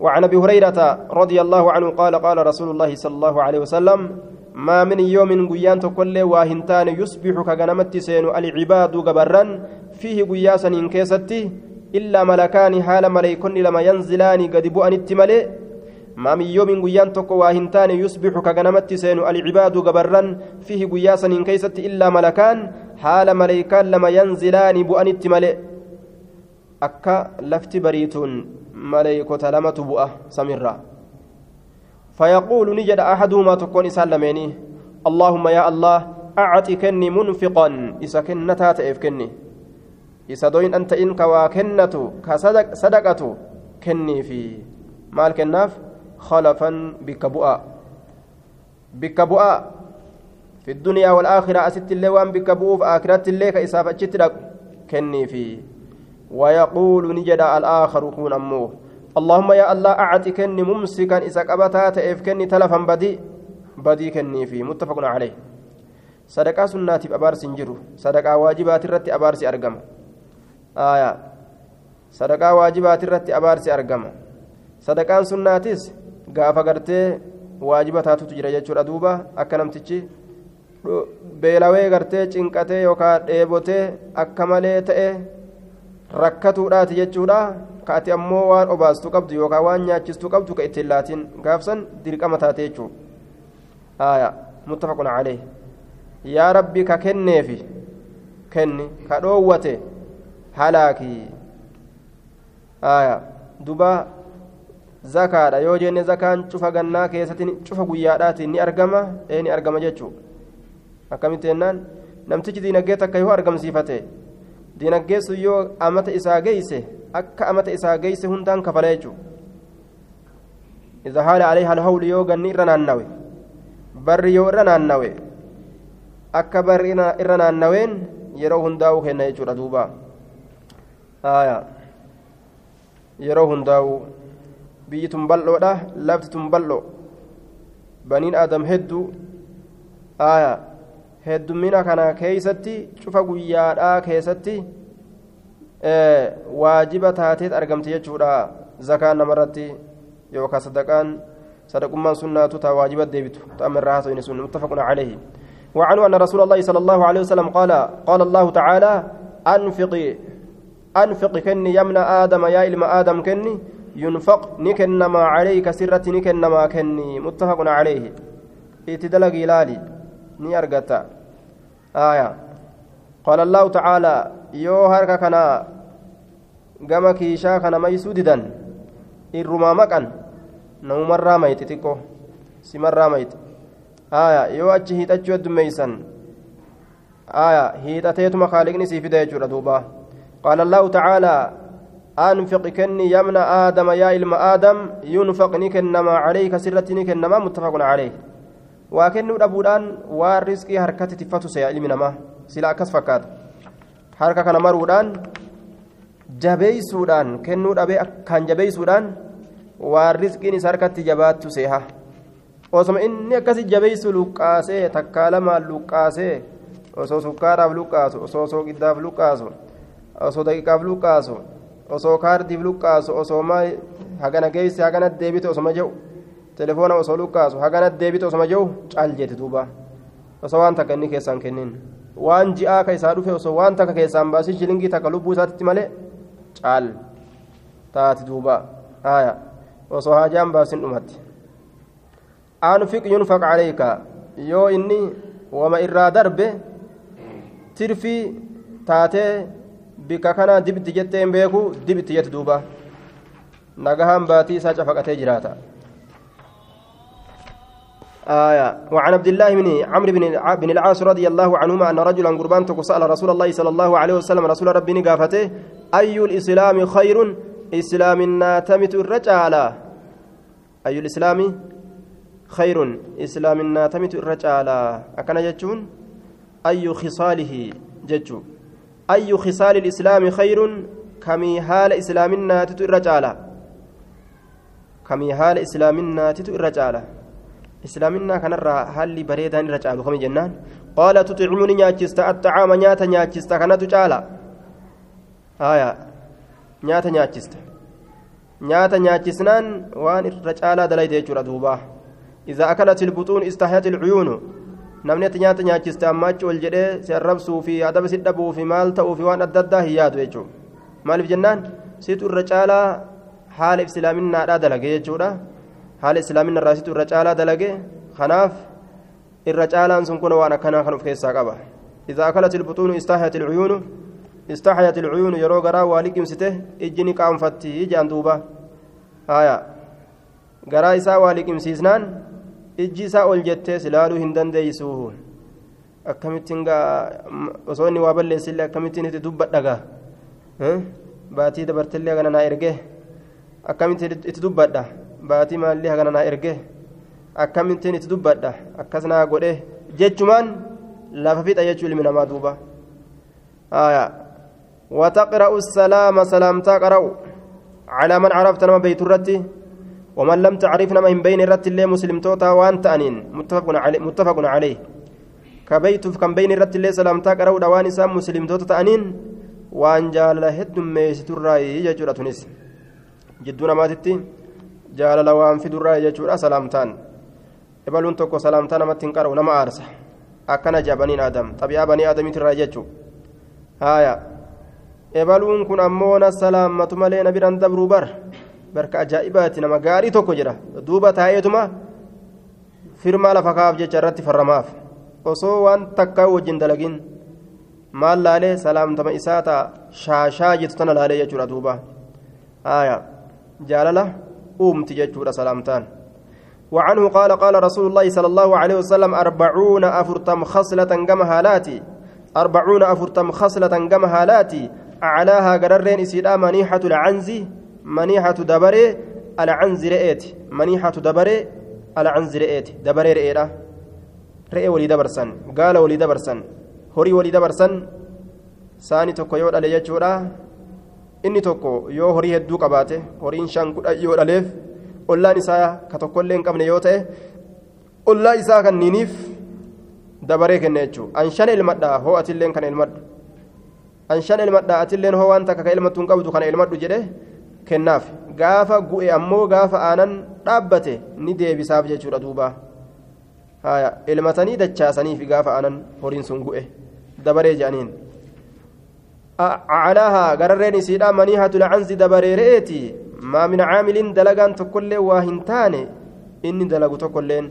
وعن ابي هريره رضي الله عنه قال قال رسول الله صلى الله عليه وسلم ما من يوم قيان تكل واهنتان يصبح كغنمت سين العباد غبرا فيه قياسا إن كيستي إلا ملكان حال مليكن لما ينزلان قد بؤن التملئ ما من يوم قيان تكو واهنتان يصبح كغنمت سين العباد غبرا فيه قياسا إن كيستي إلا ملكان حال مليكان لما ينزلان بؤن التملئ أكا لفت بريتون مليكة لما تبؤ سمرا فيقول نجد أحدهما تكون سلميني اللهم يا الله أعطكني منفقا إذا كنتا تأفكني إذا دوين أنت إنك وكنت كصدقة كني في مال كناف خلفا بكبؤا بكبؤا في الدنيا والآخرة أست اللوان بكبؤ في آخرة الليك إسافة جترك كني في. ويقول نجد الآخر كون أموه. اللهم يا الله أعتكني ممسكا إذا قبتا تأفكني تلفا بدي. بدي كني في. متفق عليه. صدقة سنات أبارس جرو. صدقة واجبات الرت أبارس أرقم. آية. صدقة واجبات الرت أبارس أرقم. gaafa gartee waajiba taatutu jira jechuudha. Duuba akka namtichi beelawee gartee cinqatee yookaan dheebotee akka malee ta'e rakkatuudhaati jechuudha. Kaati ammoo waan obaastu qabdu yookaan waan nyaachistu qabdu ka ittiin laatiin gaafsan dirqama taatee jechuudha. Muttafaqun calee yaa rabbi ka kenneefi. Kenni ka dhoowwate. Halaakii. Duuba. zakaadha. Yoo jenne zakaan cufa gannaa keessatti cufa guyyaadhaatiin ni argama ee ni argama jechuudha. Akkamitti jennaan? Namtichi diinagdee takka yoo argamsiifate diinagdee sun yoo amata isaa geeyse akka amata isaa geeyse hundaan kafalee jechuudha. Idha haala alee halhawli yoo ganni irra naannawe barri yoo irra naannawe akka barri irra naannaween yeroo hundaa'uu kenna jechuudha duuba. Yeroo hundaa'uu. Biyyi tun bal'oodha lafti tun bal'oo baniin aadam hedduu aayaa heddummina kana keeysatti cufa guyyaadhaa keessatti waajiba taateet argamte jechuudha zakaan namarratti yookaan sadaqaan sadaqummaan sunnaatu taa waajiba deebitu ta'amirraa haasawini sun muttafaqun caleehi وعنه أن رسول الله صلى الله عليه وسلم قال قال الله تعالى أنفقي أنفق كني يمن آدم يا إلم آدم كني ينفق نكنما عليك سرة نكنما كني متفق عليه اتدلق لالي ني أرقتا آية قال الله تعالى يو هركا كنا kana maysuu didan irrumaa maqan namumarraa mayti xiqqoo simarraa mayti aya yoo achi hiixachuu heddummeeysan aya hiixateetuma kaaliqni sii fida jechuudha duuba qaala allaahu tacaalaa أنفق كني ابن آدم يا إلم آدم ينفق نكنما عليك سرة نكنما متفق عليه وكنو أبودان والرزق حركة تفتو سيا إلمنا ما سلا أكس فكات حركة كان مرودان jabeeysuudhaan kennuu dhabee akkaan jabeeysuudhaan waan rizqiin isa harkatti jabaattu seeha osoma inni akkasi jabeeysu luqqaasee takkaa lamaan luqqaasee osoo sukkaaraaf luqqaasu osoo sooqiddaaf luqqaasu osoo daqiiqaaf luqqaasu osoo kaardiif luqqaasu osoo maa hagana geeyse hagana deebite osoma jehu telefoona osoo luqqaasu hagana deebite osoma jehu caal jeeti duuba osoo waan takka inni keessaan kennin waan ji'aa ka isaa dhufe osoo waan takka keessaan baasin shilingii takka lubbuu isaatti malee caal taati duuba aya osoo haajaan baasin dhumatti anfiq yunfaq calayka yoo inni wama irraa darbe tirfii taatee bika kana dibiti jettee hin beeku dibiti jette duuba. Nagahaan baatii isaa cafaqatee jiraata. آية وعن عبد الله بن عمرو بن بن العاص رضي الله عنهما أن رجلا قربان سأل رسول الله صلى الله عليه وسلم رسول ربي نقافته أي الإسلام خير؟ إسلام ناتمت الرجال أي الإسلام خير؟ إسلام ناتمت الرجال أكن جتون أي خصاله جتو أي خصال الإسلام خير؟ كمي حال إسلام ناتت الرجال كمي حال إسلام ناتت الرجال إسلامنا كان حال بريدان الرجال كم جنان. قال تطعمني نياتشست. الطعام نياتا نياتشست. كانت جالا. haya nyaata nyaachista nyaata nyaachisnaan waan irra caalaa dalayde jechuudha duuba iza akalat ilbuxuun istahayat ilcuyuunu namni ati nyaata nyaachiste ammaachi ol jedhee si arrabsuu fi adaba si dhabuu fi maal ta'uu fi waan adda addaa hin yaadu jechuudha maaliif jennaan situ irra caalaa haala islaaminaadhaa dalage jechuudha haala islaamina irraa situ irra caalaa dalage kanaaf irra caalaan sun kun waan akkanaa kan of keessaa qaba iza akalat ilbuxuunu istahayat ilcuyuunu استحيت العيون يرو غرا والي قمسته اجني قامفتي جان دوبا آية غرا إسا والي قمسيسنان ijji isaa ol jettees ilaaluu hin dandeeysu akkamittiin osoo inni waa balleessillee akkamittiin itti dubbadhagaa baatii dabartillee hagana naa ergee? Akkamittiin itti dubbadha baatii maallee hagana naa ergee? Akkamittiin itti dubbadha akkas naa godhee? Jechumaan lafa fixa jechuu ilmi namaa duuba. Wataqra'u salaama salaamtaa qara'u? Calaa man carafta nama beeyturratti ومن لم تعرف نما من بين الرتي اللي مسلم توتا وانت أنين متفق عليه متفق عليه. كبيت كم بين الرتي اللي سلامتا قرأ دوان سام مسلم توتا أنين وان جال هد ميست الرأي يجور تونس. جدونا ماتتي جال وان في الرأي يجور سلامتان إبلون توكو سلامتان ما تنقرأ نما jaa baniin aadam xabi'aa banii aadamiitirraa jechuu haaya ebaluun kun ammoo na salaammatu malee na biraan dabruu bar barka ajaa'ibaati nama gaarii tokko jedha duuba taa'eetuma firmaa lafa kaa'aaf jecha irratti farramaaf osoo waan takkaa wajjin dalagin maal laalee salaamtama isaa ta'a shaashaa jettu tana laalee jechuudha duuba haaya jaalala uumti jechuudha salaamtaan وعنه قال قال رسول الله صلى الله عليه وسلم أربعون أفرتم خصلة كما هالاتي أربعون أفرتم خصلة كما هالاتي أعلاها قررين إسيدا منيحة العنز منيحة دبري العنز رئيت منيحة دبري العنز رئيت دبري رئيرا رئي ولي دبرسن قال ولي دبرسن هوري ولي دبرسن ساني توكو يود علي يجورا inni tokko yoo horii hedduu qabaate horiin shan kudha yoo dhaleef ollaan isaa ka tokkollee hin qabne yoo ta'e ollaa isaa kanniiniif dabaree kenna jechuudha an shan ilmadhaa hoo atilleen kana ilmadhu an shan ilmadhaa atilleen hoo waan takka ka ilmattu hin qabdu kana ilmadhu jedhe kennaaf gaafa gu'e ammoo gaafa aanan dhaabbate ni deebisaaf jechuudha duuba haya ilmatanii dachaasaniif gaafa aanan horiin sun gu'e dabaree jedhaniin. aclaahaa gararreen isiidha maniihatu lacansi dabareere'eeti maa min caamilin dalagaan tokkollee waa hin taane inni dalagu tokkolleen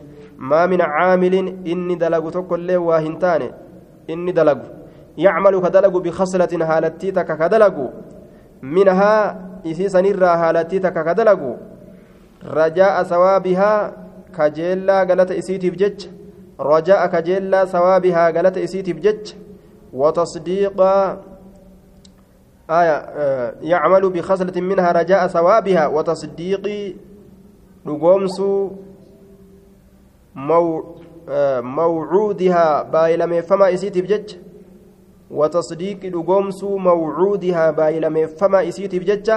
maa min caamilin inni dalagu tokkollee waa hin taane inni dalagu yacmalu ka dalagu bikhaslatin haalattii takka ka dalagu minhaa isii sanirraa haalattii takka ka dalagu rajaa'a sawaabihaa kajeellaa galata isiitiif jecha rajaa'a kajeellaa sawaabihaa galata isiitiif jecha watasdiiqa آية يعمل بخصلة منها رجاء ثوابها وتصديق رقومس مو موعودها بايلم فما إسيت بجج وتصديق رقومس موعودها بايلم فما إسيت بجج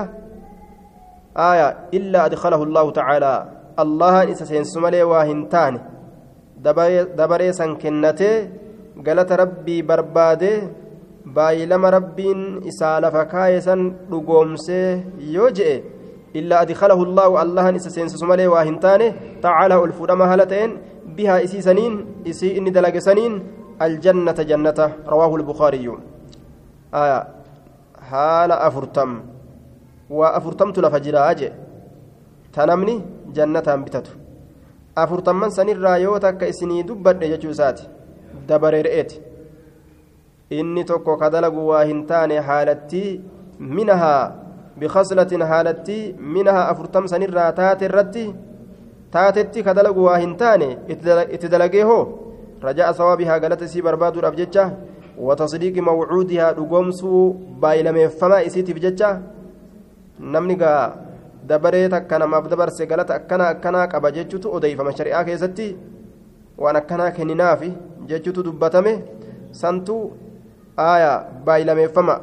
آية إلا أدخله الله تعالى الله إسسين سملي واهنتان دبري سنكنته قالت ربي yoo je'e illaa adkalahu allaahu allahan isa seensisu malee waa hin taane tacaalaa ol fuudhama haala ta'een bihaa isii saniin isii inni dalage saniin الجنة جنة رواه البخاري آية حال أفرتم وأفرتمت لفجر أجي تنمني جنة أنبتت أفرتم من سنير رايوتا كإسني دبر يجوزات دبر رئيت inni tokko ka dalagu waa hin taane haalatti minahaa bikaslatin haalatti minahaa afurtamsanirraa taate irratti taatetti ka dalagu waa hin taane itti dalagee raja'a sawaabihaa galata isii barbaaduudhaaf jecha watasdiiqi mawcuudihaa dhugoomsuu baay'ilameeffamaa isiitiif jecha namni gaa dabaree takka namaaf dabarse galata akkana akkanaa qaba jechutu odeeyfama shari'aa keessatti waan akkanaa kenninaafi jechutu dubbatame santu آية بايلميفما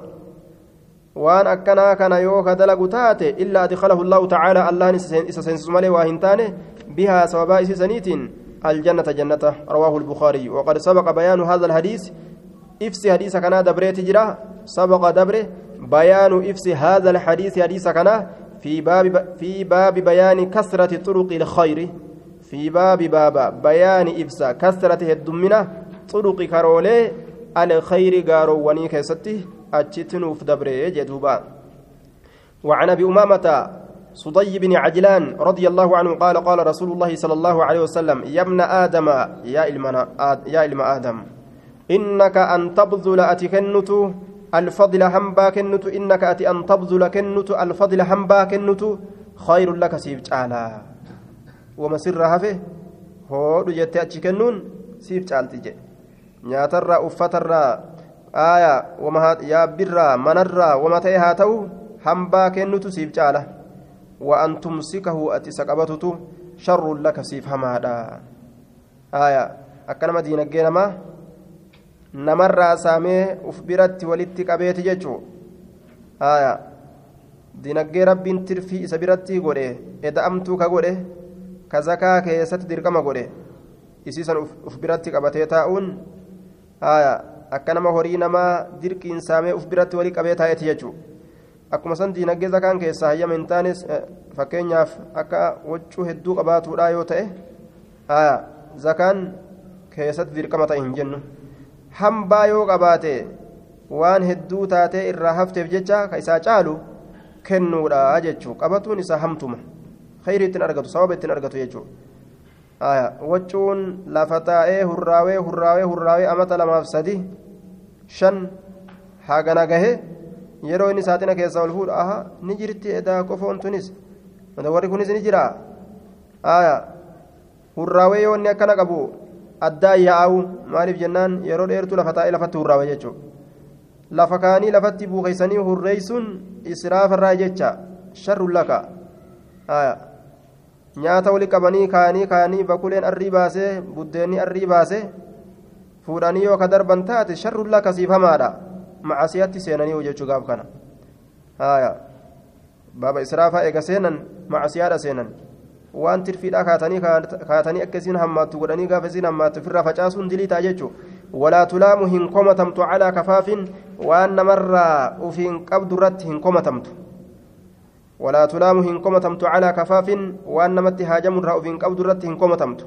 waan akkanaa kana yoo ka dalagu taate illaa adkalahu allahu tacaala allahan isa seensisu malee waa hin taane bihaa sababaa isiisaniitiin aljannata jannata rawaahu lbukaariyu waqad sabaqa bayaanu hada alhadiis ifsi hadiisa kanaa dabreeti jira sabaqa dabre bayaanu ifsi hada alhadiisi hadiisa kanaa في باب في باب بيان كثرة طرق الخير في باب باب بيان إبسا كثرة الدمنة طرق كارولي الخير قارو ونيك ستي أتشتنوف دبري جدوبا وعن أبي أمامة صدي بن عجلان رضي الله عنه قال قال رسول الله صلى الله عليه وسلم يا ابن آدم يا إلمنا آد يا إلم آدم إنك أن تبذل أتكنت الفضل همبا كنت إنك أتي أن تبذل كنت الفضل همبا كنت خير لك سيف تعالى ومسر هفه هو جت أتكنون سيف تعالى nyaatarraa uffatarraa aayaa wama yaabbirraa manarraa wama ta'e haa ta'u hambaa kennutu siif caala waan tumsikahu ati isa qabatutu sharruun laka siif hamaadha aayaa akkanama diinaggee namaa namarraa saamee uf biratti walitti qabeeti jechuu aayaa diinaggee rabbiin tirfii isa biratti godhe eda'amtuu ka godhe ka zakaa keessatti dirqama godhe isiisan uf biratti qabatee taa'uun haya akka nama horii namaa dirqiin saamee uf biratti walii qabee taa'eeti jechuudha akkuma san diinaggee zakaan keessaa hayyama hin taanes fakkeenyaaf akka waccuu hedduu qabaatuudha yoo ta'e zakaan keessatti dirqama ta'e hin jennu. Hambaa yoo qabaate waan hedduu taatee irraa hafteef jecha ka isaa caalu kennuudha jechuu. Qabatuun isaa hamtuma. Khayrii ittiin argatu sababa ittiin argatu jechuudha waccuun lafa taa'ee hurraawee hurraawee hurraawee amata lamaaf sadi shan hagana gahe yeroo inni saaxina keessaa ol fuudha aha ni jirti edaa qofoon tunis warri kunis ni jira hurraawee yoo inni akkana qabu addaa yaa'u maaliif jennaan yeroo dheertuu lafa taa'ee lafatti hurraawe jechuudha lafa kaanii lafatti buukeessanii hurreessuun israafarraa jecha sharrun laka nyaata wali qabanii kaanii kaanii bakuleen arrii baasee buddeenni arrii baasee fuudhanii yoo ka darban taate sharrun laka siif hamaadha macasiyatti seenanii jechuu gaaf kana baaba israafaa eega seenan macasiyaadha seenan waan tirfiidhaa kaatanii kaatanii akka isiin hammaattu godhanii gaafa isiin hammaattu ofirraa facaasuun dilii ta'a jechuudha walaa tulaamu hin komatamtu calaa kafaafin waan namarraa ufiin qabdu irratti hin komatamtu walaa tulaamu hin komatamtu calaa kafaafin waan namatti haajamu irraa ufiin qabdu irratti hin komatamtu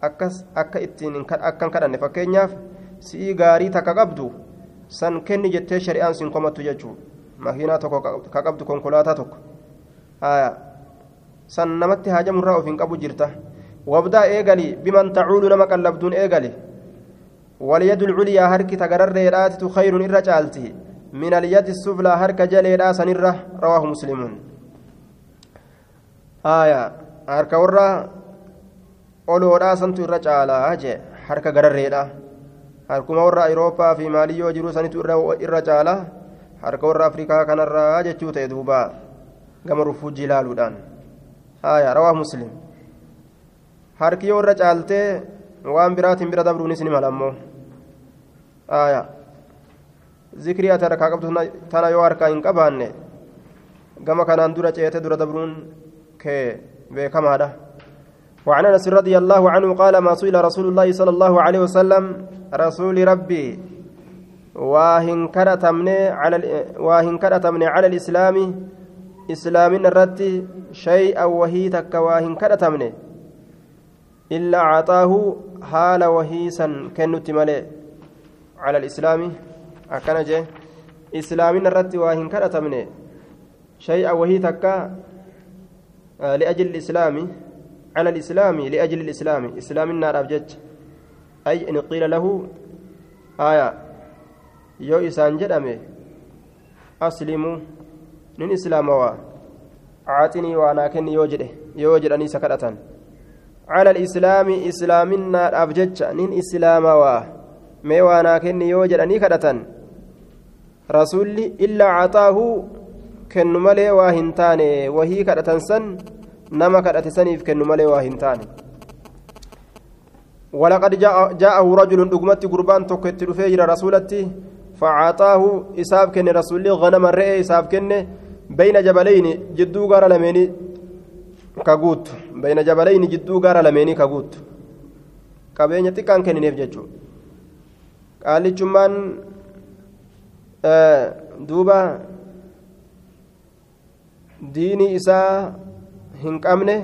akkas akka ittiin akkan kadhanne fakkeenyaaf sii gaarii takka qabdu san kenni jettee shari'aan sin komattu jechuudha makiinaa tokko ka qabdu konkolaataa tokko. San namatti haajamurraa ofiin qabu jirta. Wabdaa eegali biman tacuulu nama qallabduun eegali. واليد العليا harki تقرر ريرات خير إرى جالته من اليد السفلى هرك جليرا سنرة رواه مسلمون آية هرك ورا أولو راسنت إرى جالا هرك قرر ريرات harkuma warra awurooppaa fi maalii yoo jiru sanitu irra caala. Harka warra afrikaa kanarraa jechuu ta'e duubaa gama rufuujii ilaaluudhaan haya rawaa muslim. Harki yoo irra caaltee waan biraatiin bira dabruunis ni mala ammoo. Haya zikrii ati harkaa qabdu tana yoo harkaa hin qabaanne gama kanaan dura ceete dura dabruun kee beekamaadha وعن انس رضي الله عنه قال ما سئل رسول الله صلى الله عليه وسلم رسول ربي واهن كرتمني على واهن كرتمني على الاسلام irratti shay'an wahii takka waa hin kadhatamne illaa caxaahu haala wahiisan kennutti malee cala alislaami akkana jee islaamina irratti waa hin kadhatamne shay'an wahii takka liajli islaami alislaami islaaminaadhaaf jecha ay in qiila lahu aya yoo isaan jedhame aslimuu nin islaamawaa caaxinii waanaa kenni yoo jedhe yoo jedhanii isa kadhatan cala alislaami islaaminaadhaaf jecha nin islaamawaa mee waanaa kenni yoo jedhanii kadhatan rasuulli illaa caxaahu kennu malee waa hin taane wahii kadhatan san nama kadhate saniif kennu malee waa hin taane. ولقد جاءه رجل دغمت قربان توكت رفير رسولتي فعطاه إساب كن رسول غنم الرئي إساب كن بين جبلين جدو غار لميني كغوت بين جبلين جدو غار لميني كغوت qabeenya xiqqaan kenniniif jechuudha qaalichummaan duuba diinii isaa hin qabne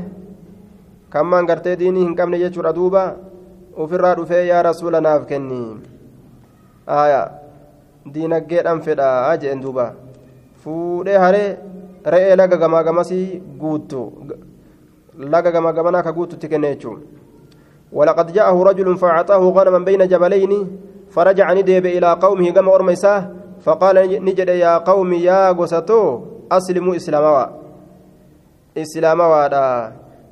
kammaan gartee diinii hin qabne jechuudha duuba ofirraa dhufee yaa rasuula naaf kenni diinaggeedhaan fedhaa jeen duuba fuudhee haree re'ee laga gamaa gamasii guuttu laga gamaa gamanaa ka guuttutti kenne jechuudha ولقد جاءه رجل فأعطاه غنما بين جبلين فرجع ندب إلى قومه كما أرميساه فقال نجد يا قوم يا قسطو أسلموا إسلاما إسلاما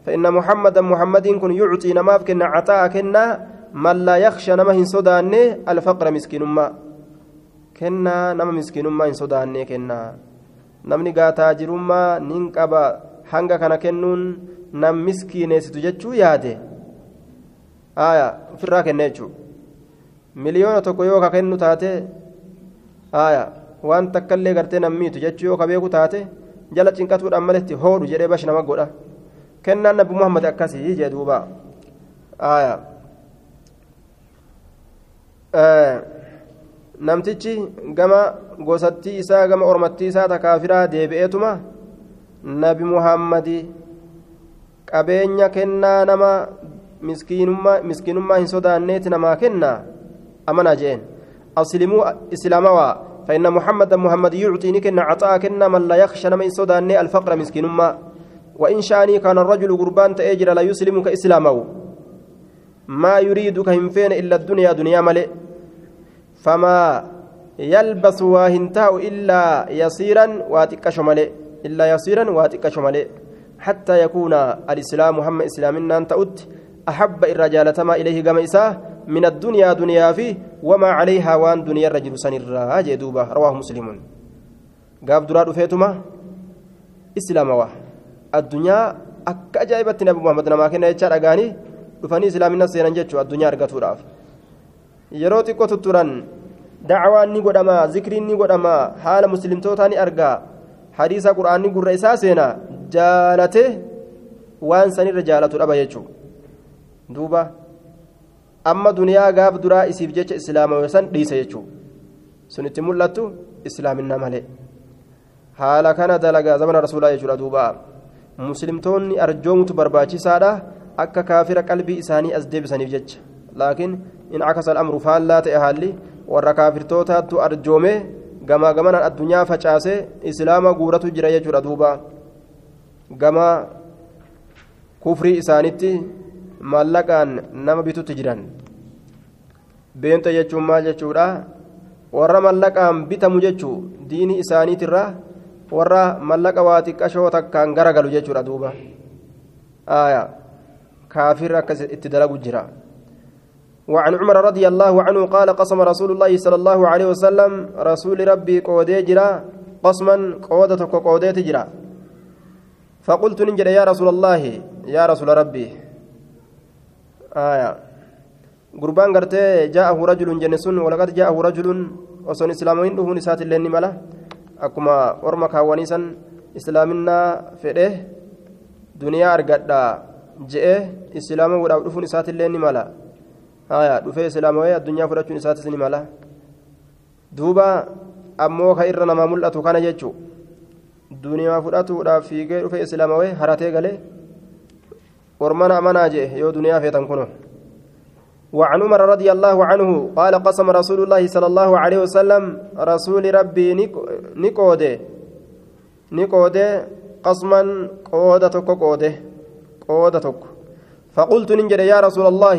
فإن محمدا محمد كن يعطي نماف كنا عطاء كنا من لا يخشى نما هن صداني الفقر مسكين ما كنا نما مسكين ما هن صداني كنا نمني قاتا جرما ننقبا hanga kana kennuun nam miskiineessitu jechuu yaade aya ofirraa kenna jechuudha miliyoona tokko yoo ka kennu taate aya waan takkallee gartee nammiitu jechuu yoo ka beeku taate jala cinqatuudhaan maletti hoodhu jedhee bashi nama godha kennaan nabi muhammad akkasii jee duuba namtichi gama gosattii isaa gama ormattii isaa takaafiraa deebi'eetuma nabi muhammadi qabeenya kennaa nama miskiinummaa hin sodaanneeti namaa kenna amanaa jeen aslimuu islaamawaa فإن محمد محمد يعطي نكن عطاء كنا من لا يخشى نما سوداني الفقر مسكين ما وإن شاني كان الرجل قربان تأجر لا يسلم كإسلامه ما يريد كهنفين إلا الدنيا دنيا ملئ. فما يلبس واهنتاء إلا يسيرا واتكش ملئ إلا يسيرا واتكش ملئ حتى يكون الإسلام محمد إسلامنا أنت أحب الرجال تما إليه قم إساه من الدنيا دنيا فيه وما عليها وان دنيا الرجل سنرا جدوبة رواه مسلم قاب دراد فيتما إسلام واه الدنيا akka ajaa'ibatti nabi muhammad namaa kenna jecha dhagaanii dhufanii islaamina seenan jechuu addunyaa argatuudhaaf yeroo xiqqoo tutturan dacwaan ni godhama zikriin ni godhama haala muslimtootaa ni argaa hadiisa qura'aanni gurra isaa seena jaalate waan sanirra jaalatu dhaba jechuu duuba amma duniyaa gaaf duraa isiif jecha islaamawe san dhiisa jechuu sun itti mul'attu islaaminaa malee. Haala kana dalagaa zamana rasuulaa jechuudha duuba. Muslimtoonni arjoomutu barbaachisaadha. Akka kaafira qalbii isaanii as deebisaniif jecha. Laakiin in akasa al'amru faallaa ta'e haalli warra kaafirtootaattu arjoome gamaa gamanaan addunyaa facaasee islaama guuratu jira jechuudha duuba. Gama kufrii isaanitti maallaqaan nama bitutti jiran beenta jechuun maal jechuudha warra mallaqaan bitamu jechuu diinii isaaniitirra warra mallaqa waa xiqqashoo takkaan garagalu jechuudha duuba aayaa kaafir akkas itti dalagu jira وعن عمر رضي الله عنه قال قسم رسول الله صلى الله عليه وسلم رسول ربي قودي جرا قسما قودة قودي تجرا فقلت ننجد يا رسول الله يا رسول ربي gurbaan gartee jaa'ahu rajulun jenne sun walaqad jaa'ahu rajulun osoon islaamooyin dhufuun isaatiillee ni mala. Akkuma orma kaawwanii san islaaminaa fedhe duniyaa argadha je'e islaama godhaaf dhufuun isaatiillee ni mala. Dhufee islaamawee addunyaa fudhachuun isaatis ni mala. Duuba ammoo ka irra namaa mul'atu kana jechuun duniyaa fudhatuudhaaf fiigee dhufee islaamawee haratee galee. Ormana amanaa jee yoo duniyaa feetan kuno وعن عمر رضي الله عنه قال قسم رسول الله صلى الله عليه وسلم رسول ربي نقوده نقوده قسما قودتك قوده قودتك فقلت ننجد يا رسول الله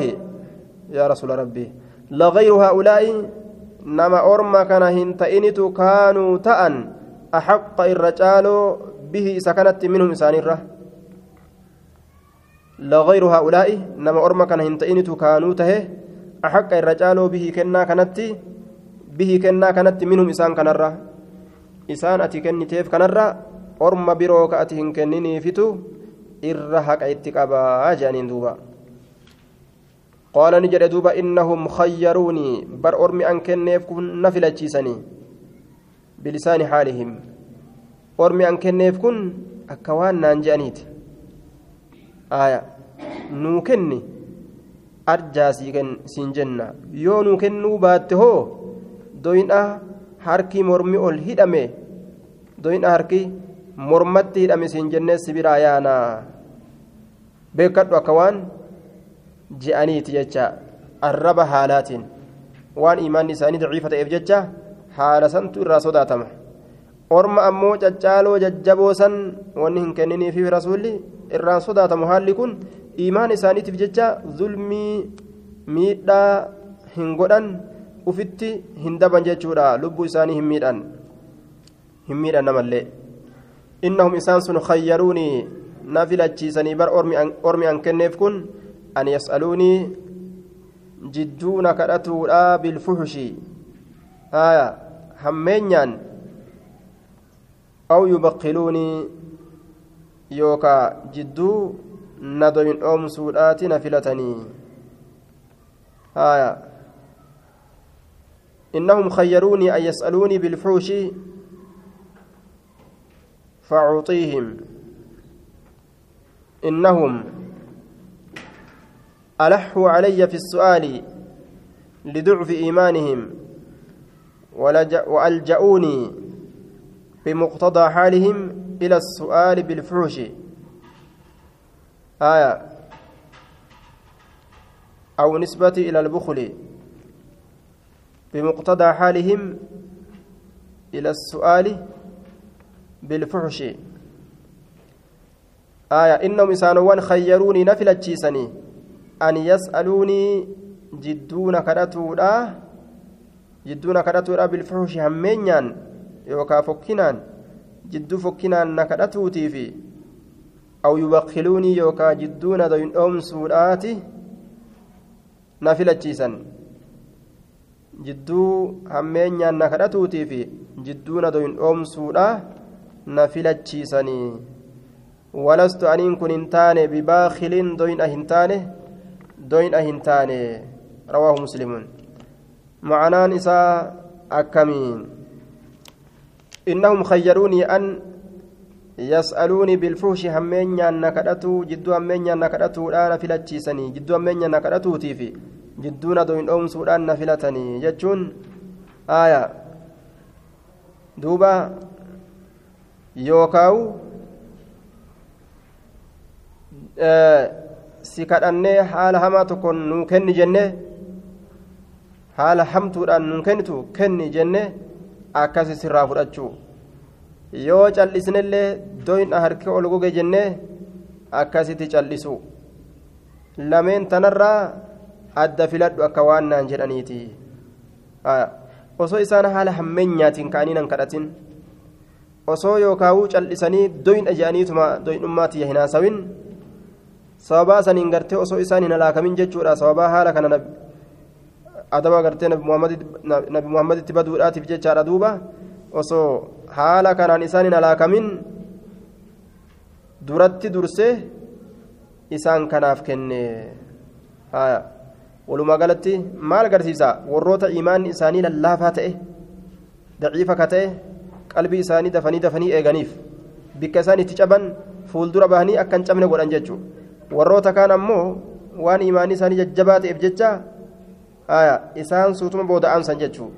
يا رسول ربي لغير هؤلاء نما أرما كان هنتئنت كانوا تأن أحق الرجال به سكنت منهم إسان الره لغير هؤلاء نما أرما كان هنتئنت كانوا ته أحق الرجال به كنا كانت به كنا كانت منهم إسان الره إسان أتي كنتيف الره أرما بروك أتي هنكنني فتو إر حق اتقابا جانين دوبا. قال نجد دوبا إنهم خيروني. بر أرمي أن كنيف كن نفل تشيسني بلسان حالهم. أرمي أن كنيف كن أكوان aya nuu kenni? Arjaa siin jenna. Yoo nuu kennuu baatte hoo? Doyna harki mormi ol hidhame. Doyna harki mormatti hidhame siin jennee sibiraa yaana beekadhu akka waan je'aniiti jecha arraba haalaatiin. Waan imaanni isaanii daciifa ta'eef jecha haala santu irraa sodaatama. Orma ammoo caccaaloo jajjaboo san wanni hin kenniniifi rasuulli irraan sodaatamu haalli kun imaan isaaniitiif jecha zulmii miidhaa hin godhan ufitti hin daban jechuudha lubbuu isaanii hin miidhan hin miidhan namallee innahum isaan sun khayyaruunii na filachiisanii bar ormi an kenneef kun أن يسألوني جدون كرتولا بالفحش آية أو يبقلوني يوكا جدو ندوين أم سودات نفلتني. آية. إنهم خيروني أن يسألوني بالفحش فأعطيهم. إنهم ألحوا علي في السؤال لضعف إيمانهم وألجأوني بمقتضى حالهم إلى السؤال بالفحش. آية. أو نسبة إلى البخل. بمقتضى حالهم إلى السؤال بالفحش. آية. إنهم إسانوان خيروني نفل الجيسني. أن يسألوني جدون كرتودا جدون كرتودا بالفحش همينيان. يوكا فكنان جدو فكنان نكرتوتي في أو يبخلوني يوكا جدون دوين أم سوراتي نفل الجيسن jidduu hammeenyaan na kadhatuutii fi jidduu na doyin dhoomsuudha na filachiisanii walastu aniin kun hin taane bibaakiliin doyna hin taane doyna hin taane rawaahu muslimuun macanaan isaa akkamiin yas'aluuni bilfuushi hammeenyaan na kadhatuu jidduu hammeenyaan na kadhatuudha na filachiisanii jidduu hammeenyaan na kadhatuutii fi jidduun adoo hin dhoomsuudhaan na filatanii jechuun aaya duuba yookaawu si kadhannee haala hamaa tokkoon nuu kenni jenne haala hamtuudhaan nuu kennitu kenni akkasi sirraa fudhachuu yoo callisnellee doyna harki ol goge jennee akkasitti callisu lameen tanarraa adda filadhu akka waan naan jedhaniiti. Osoo isaan haala hammeenyaatiin ka'anii nan kadhatin. Osoo yookaawuu cal'isanii doyna je'aniituma doynummaatiyya hin haasawin. Sababaa saniin gartee osoo isaan hin halaakamin jechuudha. Sababaa haala kana adaba gartee nabi muhammaditti baduudhaatiif jechaadha duuba. Osoo haala kanaan isaan hin halaakamin duratti dursee isaan kanaaf kenne walumaa galatti maal agarsiisa? Warroota imaanni isaanii lallaafaa ta'e daciifa ka ta'e qalbii isaanii dafanii dafanii eeganiif bikka isaan itti caban fuuldura bahanii akka hin cabne godhan jechuudha warroota kaan ammoo waan imaanni isaanii jajjabaa ta'eef jecha isaan suutuma booda'aansan jechuudha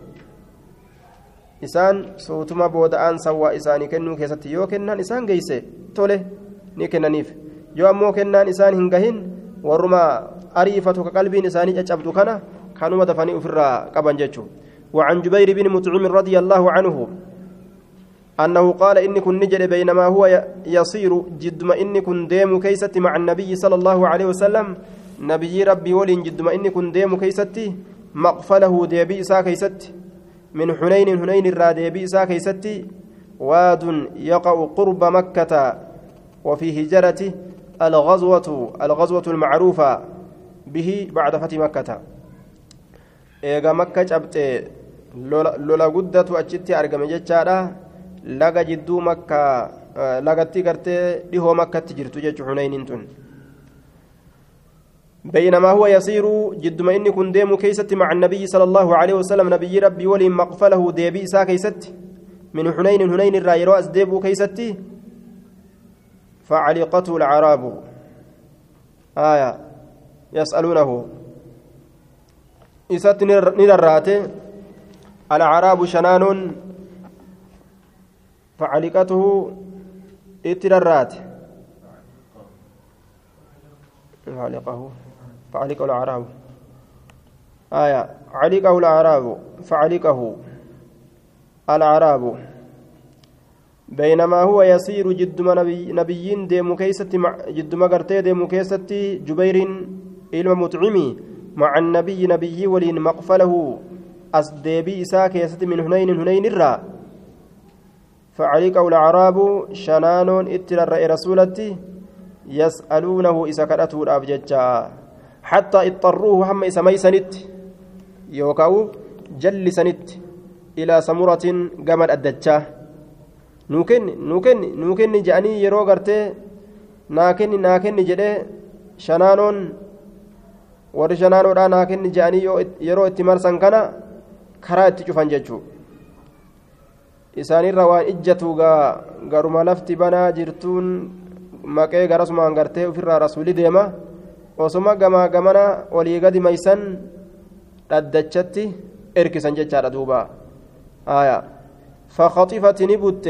isaan suutuma booda'aansan waa isaanii kennuu keessatti yoo kennan isaan geesse tole ni kennaniif yoo ammoo kennaan isaan hin gahin warruma ariifatu ka qalbiin isaanii caccabdu kana kanuma dafanii ofirraa qaban jechuudha وعن جبير بن مطعم رضي الله عنه أنه قال إني كن نجد بينما هو يصير جد ما إني كن ديم كيستي مع النبي صلى الله عليه وسلم نبي ربي ولين جد ما إني كن ديم كيستي مقفله ديبي إسا كيستي. من حنين حنين الرا ديبي إسا كيستي. واد يقع قرب مكة وفي هجرته الغزوة الغزوة المعروفة به بعد فتح مكة. eega makka cabxee lola guddatu achitti argame jechaadha laga jidduu makka lagatti gartee dhihoo makkatti jirtu jechu hunayniin tun بينما هو يصير جد ما إني كن ديم كيست مع النبي صلى الله عليه وسلم نبي ربي ولي مقفله ديبي سا كيست. من حنين حنين الرايرو أزديبو كيستي فعلقته العراب. آية. يسألونه. إسات ندرات الأعراب شنان. فعلقته اتدرات فعلقه. فعلقه الأعراب آية علقه الأعراب فعلقه الأعراب. بينما هو يسير جدما نبي نبيين ديمو كيستي مع جدما قرتي ديمو كيستي جبير إلما مطعمي مع النبي نبي ولين مقفله. أصديبي إساء كيستي من هنين هنين الرا فعليك الأعراب شنان اتر رسولتي يسألونه إذا كرته الأبججا حتى اضطروه هم إسميسنت يوكاو جلسنت إلى سمرة قمر الدجاه nuu kenni nuu kenni nuu kenni jedhanii yeroo gartee naa kenni naa kenni jedhee shanaanoon warri shanaanoodhaa naa kenni jedhanii yeroo itti marsan kana karaa itti cufan jechuu isaanirra waan ijjatu garuma lafti banaa jirtuun maqee garasumaan gartee ofirraa rasuuli deema osoma gamaa gamana olii gadi maysan dhaddachatti erkisan jechaadha duuba aayaa فخطفت نبت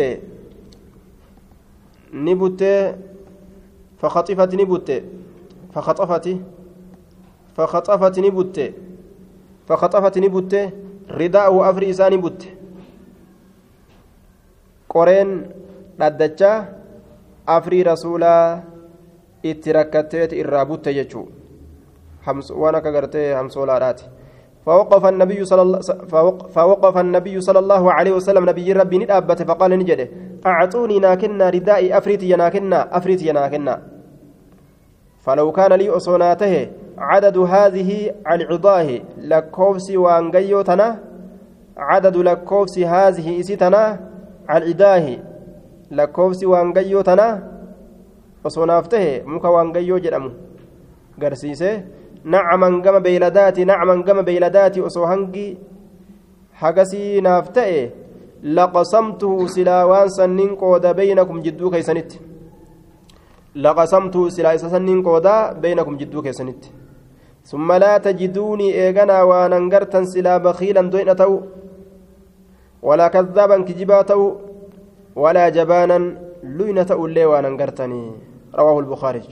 نبت فخطفت نبت فخطفت فخطفت نبت فخطفت نبت رداءه أفري إساني بت qoreen dhaddachaa afrii rasuulaa itti rakkatteeti irraa butte jechuu waan akka gartee hamsoolaadhaati فوقف النبي صلى الله فوقف النبي صلى الله عليه وسلم نبي ربي ندابت فقال نجد أعطوني ناكنا ردائي أفريتي ناكنا أفريتي ناكنا فلو كان لي أصوناته عدد هذه العضاه لكوفسي وانجيوتنا عدد لكوفسي هذه إسيتنا lakkoofsi waangayyoo tanaa? Osoo naaf tahe muka waangayyoo jedhamu garsiise nacaman gama beeyladaati nacaman gama beeyladaati osoo hangi hagasii naaf ta'e laqasamtuhu silaa waan sanniin qooda beynakum jidduu keeysanitti laqasamtuhu silaa isa sanniin qoodaa beynakum jidduu keessanitti ثم لا تجدوني إيغنا وأنا انقرتا سلا بخيلا دوين أتو ولا كذابا كجبا تو ولا جبانا لوينة أولي وأنا انقرتني رواه البخاري.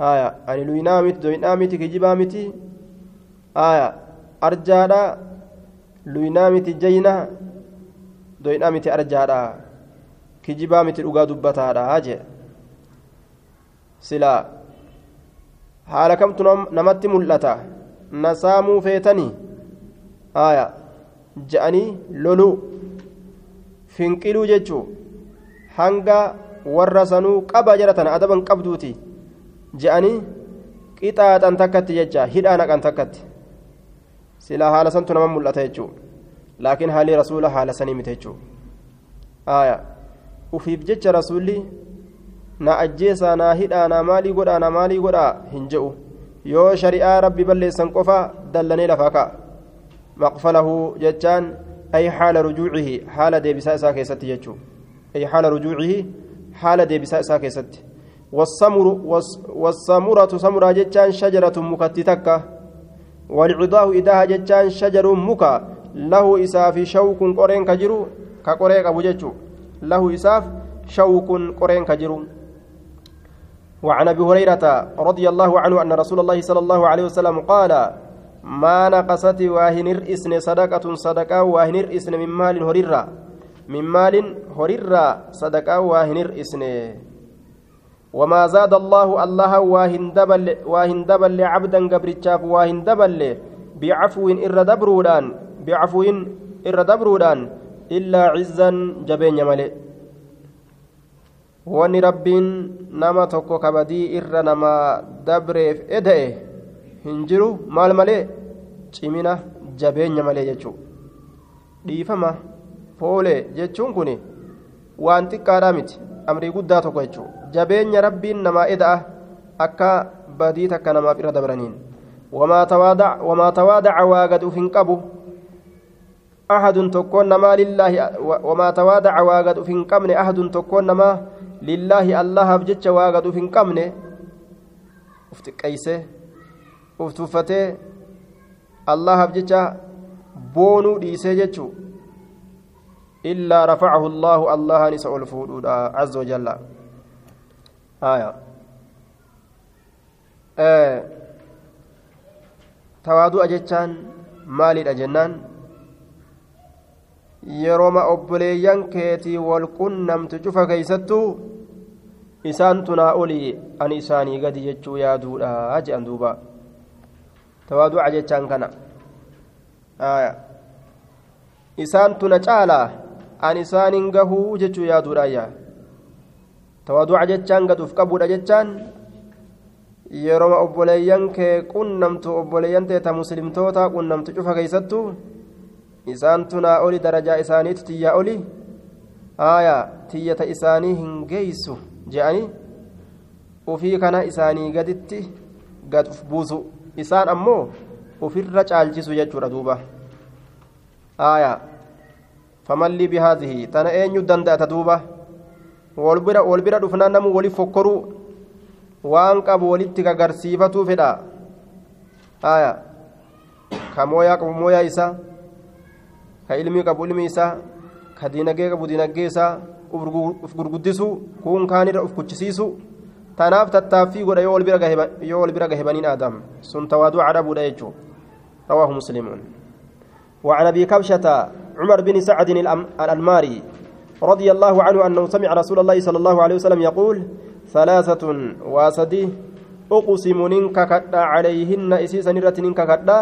آية أني لوينا مت دوينا مت كجبا مت آية أرجادا لوينا مت جينا دوينا مت أرجادا كجبا مت الأقا دبتادا هاجي. سلا kamtu namatti mul'ata na saamuu feetanii aya je'anii loluu finqiluu jechuu hanga warra sanuu qaba jedhatan adaban qabduuti je'anii qixaaxan takkatti jecha hidhaa naqan takkatti silaa haala santu nama mul'ata jechuu laakiin haalli rasuula haala sanii mite jechuu aya ufiif jecha rasuulli na ajjeesaa naa hidhaa naa maalii godhaa naa maalii godhaa hin je'u yoo shari'aa rabbi balleessan qofa dallanee lafaa ka'a maqfalahu jechaan ay haala rujuucihi haala deebisaa isaa keessatti jechuu ay haala rujuucihi haala deebisaa isaa keessatti والسمرة سمرة جتان شجرة مكتتك والعضاه إداها جتان شجر مكا. له إساف شوك قرين كجرو كقريك أبو جتشو. له إساف شوك قرين كجرو. وعن أبي هريرة رضي الله عنه أن رسول الله صلى الله عليه وسلم قال ما نقصت واهنر اسن صدقه صدقة واهنر اسن من مال هريرة. من مال هريرة صدقة واهنر اسن وما زاد الله الله واهن دبل واهن دبل عبدا قبرتشاف واهن دبل بعفو إر دبرودان بعفو إر دبرودان إلا عزا جبين ملئ wanni rabbiin nama tokko kabadii irra nama dabreef eda'e hin jiru maal malee cimina jabeenya malee jechuudha dhiifama foolee jechuun kun waan xiqqaadhaa miti amrii guddaa tokko jechuudha jabeenya rabbiin namaa eda'a akka badii takka namaaf irra dabraniin wamaa tawaadaca waa gad uf hin qabu ahadun tokkoon namaa lillaahi wamaa tawaadaca waa gad uf hin qabne ahadun tokkoon namaa lillaahi allahaaf jecha waa gad uf hin qabne uf xiqqeeyse uf tuffatee allahaaf jecha boonuu dhiisee jechuu illaa rafacahu allaahu allahan isa ol fuudhuudha caza wajalla aya tawaadu'a jechaan maalidha jennaan yerooma obboleeyyan keetii wal qunnamtu cufa keeysattuu isaan tunaa olii ani isaanii gadi jechuu yaaduudha jedhan duuba tawaadu'a jechaan kana isaan tuna caalaa ani isaanin gahuu jechuu yaaduudhaayya tawaadu'a jechaan gaduuf qabuudha jechaan. Yerooma obboleeyyan kee qunnamtu obboleeyyan teeta muslimtoota qunnamtu cufa keeysattuu isaan tunaa oli darajaa isaaniitu tiyyaa oli. Aayaa tiyyata isaanii hin geeysu je'anii ufii kana isaanii gaditti gad uf buusu. Isaan ammoo ufirra caalchisu jechuudha duuba. Aayaa famallii bihaadihi tana eenyu danda'ata duuba wal bira dhufnaan namu waliif fokkoruu waan qabu walitti gagarsiifatuu fedha aayaa ka mooyaa qabu mooyaa isaa ka ilmii qabu ilmi isaa ka diinagee qabu diinagee isaa uf gurguddisuu kuun kaanirra uf kuchisiisu tanaaf tattaaffii godha yoo wal bira gahe baniin aadam sun tawaaduu cadhabuudha jechuu rawaahu muslimuun وعن ابي كبشه عمر بن سعد الانماري رضي الله عنه أنه سمع رسول الله صلى الله عليه وسلم يقول ثلاثة وأسدي أقسم ننك كدا عليهن إسيسا نرت ننك كدا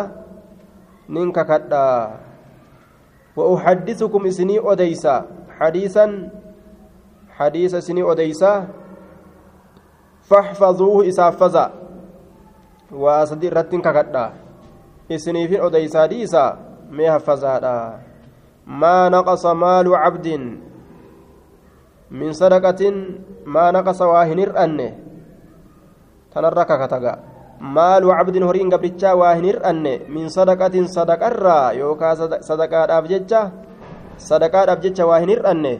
ننك كدا. وأحدثكم إسني أديسا حديثا حديث سني أديسا فاحفظوه إسافزا وأسدي رتن ككدا إسني في أديسا ديسا ما حفظا ما نقص مال عبد من صدقة ما نقص واهنر أنه تنرى ككتغا مال عبد هرين قبرتشا واهنر أنه من صدقة صدقة الرا يوكا صدقة أبجتشا صدقة أبجتشا واهنر أنه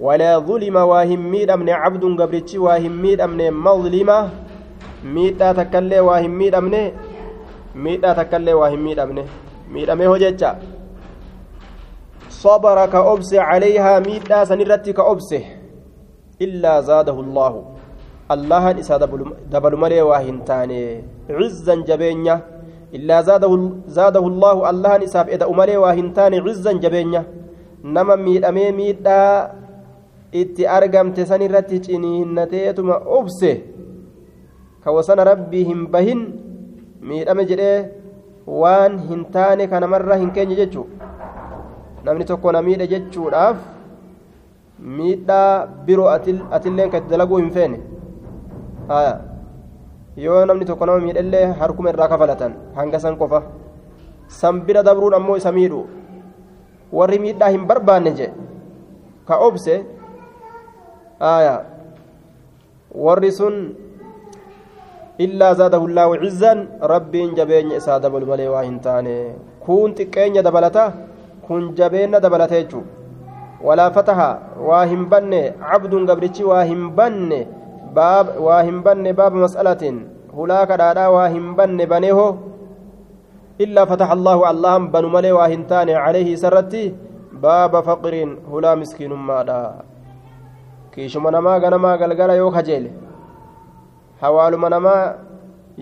ولا ظلم واهم ميد أمن عبد قبرتشي واهم ميد أمن مظلمة. ميدا تكلي واهم ميد أمن. ميدا تكلي واهم ميد أمن. ميد أمن هجتشا. صبر كأبس عليها ميدا سنرتي كأبسه إلا زاده الله. الله إسا دبل مري واهن تاني. عزا جبينيا. إلا زاده زاده الله. الله إساف إذا أمري واهن تاني. عزا جبينيا. نما ميد أمي ميدا itti argamte san irratti ciniinnateetuma obse ka wasana rabbii hin bahin miidhame jedhee waan hin taane ka namarra hin keenye jechuu namni tokko na miidhe jechuudhaaf miidhaa biroo atilleen ka itti dalaguu hin feene yoo namni tokko nama miidhellee harkuma irraa kafalatan hanga san qofa san bira dabruun ammoo isa miidhu warri miidhaa hin barbaanne je ka obse warri sun illaa zaadahu llaahu cizzan rabbiin jabeenya isaa dabalu malee waa hin taane kun xiqqeenya dabalata kun jabeenna dabalata jechuu walaa fataha waa hin banne cabdun gabrichi waa hin banne waa hin banne baaba mas'alatin hulaa kadhaadhaa waa hin banne baneho illaa fataha allaahu allahan banu malee waa hin taane calayhi isarratti baaba faqriin hulaa miskiinummaadha kiishuma namaa ganamaa galgala yoo kajeele hawaaluma namaa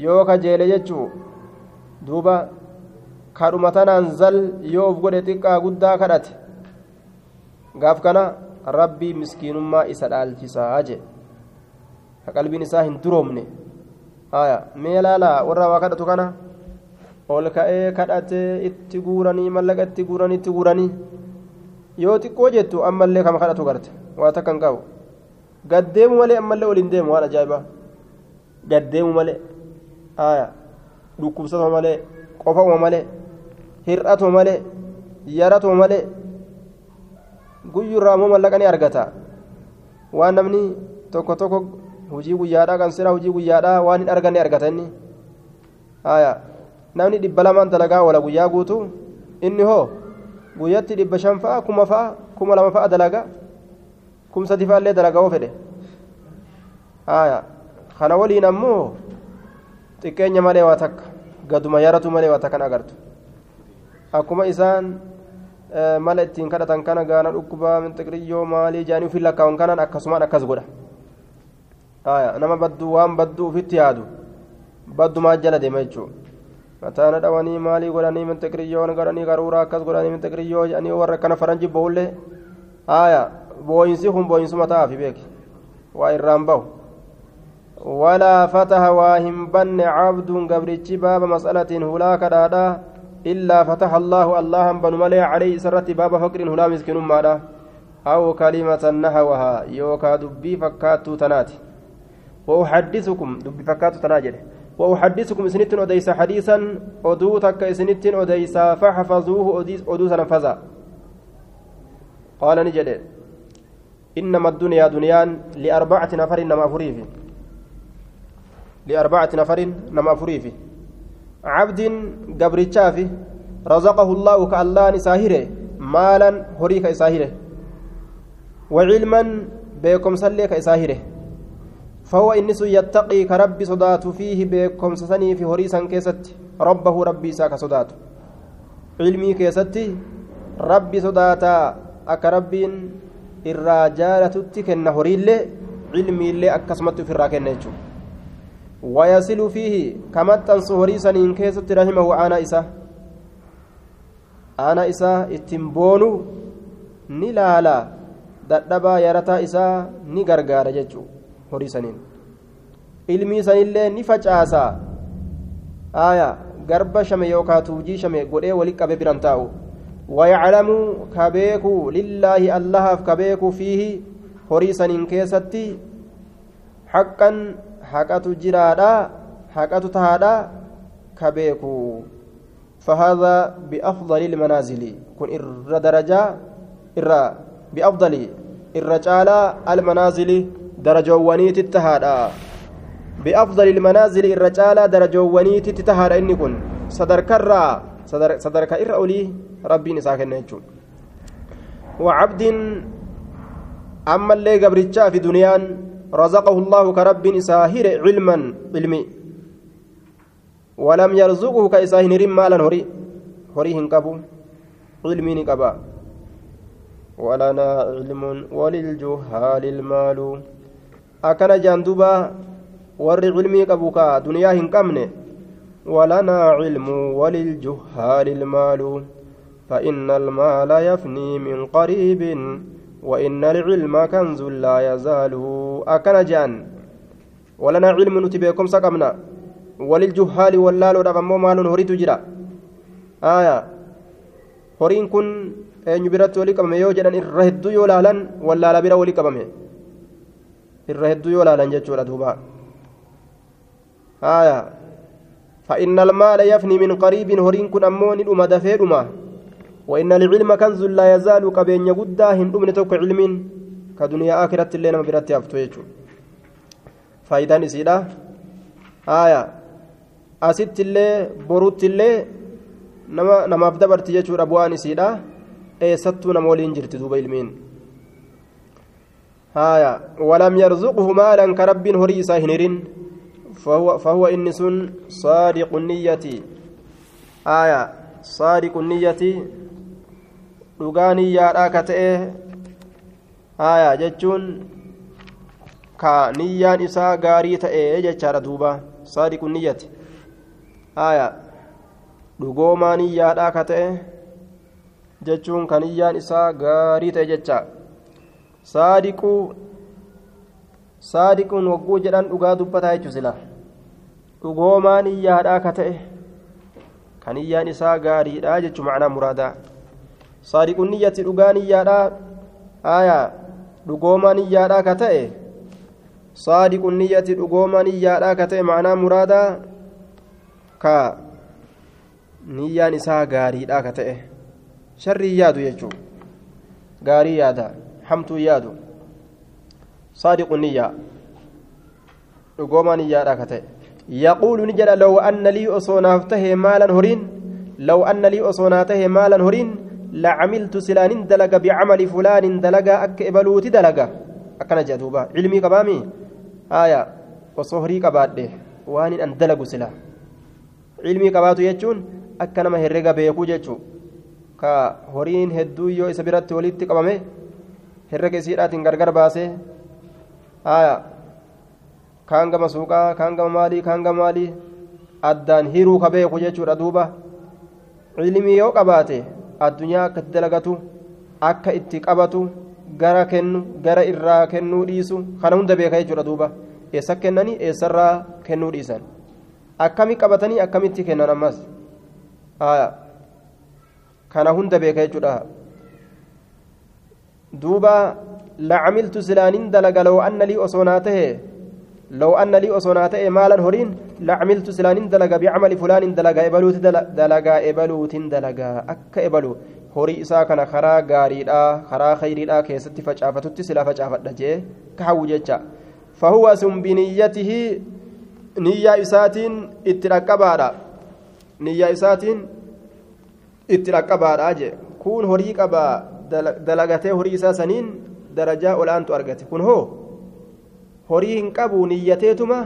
yoo kajeele jechuu duuba kadhuma tanaan zal yoo uf godhe xiqqaa guddaa kadhate. Gaaf kana rabbii miskiinummaa isa dhaalchisaa jee. Ka qalbiin isaa hin duroomne haya mee laalaa warra waa kadhatu kana? Ol ka'ee kadhatee itti guuranii mallaqa itti guuranii itti guuranii. Yoo xiqqoo jettu ammallee kama kadhatu garte? Waa takka qabu. Gaddeemu malee ammallee ol hin deemu waan ajaa'ibaa gaddeemu malee haya dhukkubsatuma malee qofa'uma malee hir'atuma malee yaratuma malee guyyurraa immoo mallaqa ni argata. Waan namni tokko tokko hojii guyyaadhaa kan sira hojii guyyaadhaa waan hin arganne argata inni. Namni dhibba lamaan dalagaa oola guyyaa guutu inni hoo guyyatti dhibba shan fa'a kuma fa'a kuma lama fa'a dalagaa kum sadi fa'a illee dalagaa oo fedhe. Kana waliin ammoo xiqqeenya malee waa takka gaduma yaratu malee waa takkan agartu akkuma isaan mala ittiin kadhatan kana gaana dhukkubaa minxiqriyyoo maalii jaanii ufin lakkaa'un kanan akkasumaan akkas godha. Nama badduu waan badduu ufitti yaadu. Baddumaa jala deema jechuudha mataana dhawanii maalii godhanii minxiqriyyoon godhanii qaruuraa akkas godhanii minxiqriyyoo jedhanii warra akkana faranji bo'ullee haaya booyinsi kun booyinsuma ta'aafi beeki. Waa irraan bahu walaa fataha waa hin banne cabduun gabrichi baaba mas'alatiin hulaa kadhaadhaa إلا فتح الله الله بن ملي عليه سرت باب فقر هلا مسكين ماذا أو كلمة نحوها يوكا دبي فكاتو تناتي. وأحدثكم دبي فكاتو تناجر وأحدثكم سنت أديس حديثا. أدو تك سنت أديس فحفظوه أدوس نفذا قال نجد إنما الدنيا دنيان لأربعة نفر نما فريف. لأربعة نفر نما عبد قبرتشافي رزقه الله كالله ساهره مالا هريك ساهره. وعلما بكم سليك ساهره. فهو إنس يتقي كرب صدات فيه بكم سسني في هريسا كيست ربه ربي ساك صدات علمي كيست ربي صداتا أكربين الرجالة تتكن هريل علمي اللي أكسمت في الراكن ويصل فيه كما تنصهري سنين كيست رحمه أنا إسا أنا إسا اتنبونو نلالا yarataa isaa ni gargaara jechuu horii saniin ilmii sanillee ni facaasa aya garba shame yookaa tuujii shame godhee wali qabe biran taa'u wayaclamu ka beeku lillaahi allahaaf ka beeku fiihi horii saniin keessatti haqqan haqatu jiraadha haqatu tahaadha ka beeku. فهذا بأفضل المنازل كن إر درجة إر بأفضل الرجال المنازل درجوانيت التهادا بأفضل المنازل الرجال درجوانيت التهادا إني كن صدر كرة صدر صدر كإر أولي ربي نساك وعبد أما اللي قبرتشا في دنيا رزقه الله كرب ساهر علما علمي ولم يرزقه كإساهن مالا. هري هري هنكبو علمي نكبا ولنا علم وللجهال المال. أكن جاندوبا ور علمي كبوكا دنيا هنكمنه ولنا علم وللجهال المال. فإن المال يفني من قريب. وإن العلم كنز لا يزال. أكن جان. ولنا علم نتبعكم سقمنا. وللجهال واللال ربما مال هريت جرا. آية. هرين كن eenyu biratti walii qabame yoo jedhan irra hedduu yoo laalan wallaala bira walii qabame irra hedduu yoo laalan jechuudha duuba haya فإن المال يفني من قريب هرين كن أمون أما دفيرما وإن العلم كنز لا يزال قبين يقدا هندوم نتوك علم كدنيا آخرة اللي نما براتي أفتو نسيدة آية. أسيت اللي بروت اللي نما نما أفدبرت يجور أبوان نسيدة eessattuu nama waliin jirti duuba ilmiin haya walam yarzuqhu maalan ka rabbiin horii isaa hin hirin fahuwa inni sun saadiqu niyyati haya saadiqu niyyati dhugaa niyyaadhaa ka ta'e haya jechuun ka niyyaan isaa gaarii ta'e jechaadha duuba saadiqu niyyati haya dhugoomaa niyyaadhaa ka ta'e jechuun kan iyyaan isaa gaarii ta'e jecha saadiquu saadiquun wagguu jedhan dhugaa dubbataa jechuu sila dhugoomaan iyyaadhaa ka ta'e kan iyyaan isaa gaariidha jechuu macnaa muraadaa saadiquun niyyatti dhugaan iyyaadhaa? Aayaa dhugoomaan iyyaadhaa ka ta'e? Saadiquun niyyatti dhugoomaan iyyaadhaa ka ta'e macnaa muraadaa? Ka niyyaan isaa gaariidha ka ta'e. Sharrii yaadu jechuun. Gaarii yaada hamtuu yaadu saadiqu niyyaa dhugoomaa niyyaadha ka ta'e. Yaquulu ni jedha law anna lii osoo naaf tahe maalan horiin? Law anna lii osoo naa tahe maalan horiin لعملت سلان دلق بعمل فلان دلق أك إبلوت دلق أكنا جدوبا علمي قبامي آية وصهري قباده وان أن دلق سلا علمي قباتو يجون أكنا ما هرقا بيكو ka horiin hedduu yoo isa biratti walitti qabame herrega isiidhaatiin gargar baase haya kaan gama suuqaa kaan gama maalii kaan gama maalii addaan hiruu ka beeku jechuudha duuba ilmii yoo qabaate addunyaa akka itti dalagatu akka itti qabatu gara kennu gara irraa kennuu dhiisu kana hunda beeka jechuudha duuba. Eessa kennanii eessarraa kennuu dhiisan? Akkami qabatanii akkamitti kennan ammas? Kana hunda beeka jechuudha. Duuba lacamiltu silaanin dalaga law anna lii osoo naa tahe law anna osoo naa ta'e maalan horiin lacamiltu silaanin dalaga bicamali fulaanin dalagaa ebaluuti dalagaa ebaluutin dalagaa akka ebalu horii isaa kana karaa gaariidha karaa khayriidha keessatti facaafatutti sila facaafadha jee ka hawwu jecha fahuwa sun biniyyatihi niyyaa isaatiin itti dhaqqabaadha niyyaa isaatiin itti dhaqqabaadha jee kun horii qabaa dalagatee horii isaa saniin darajaa olaantu argate kun hoo horii hin qabu niyyateetuma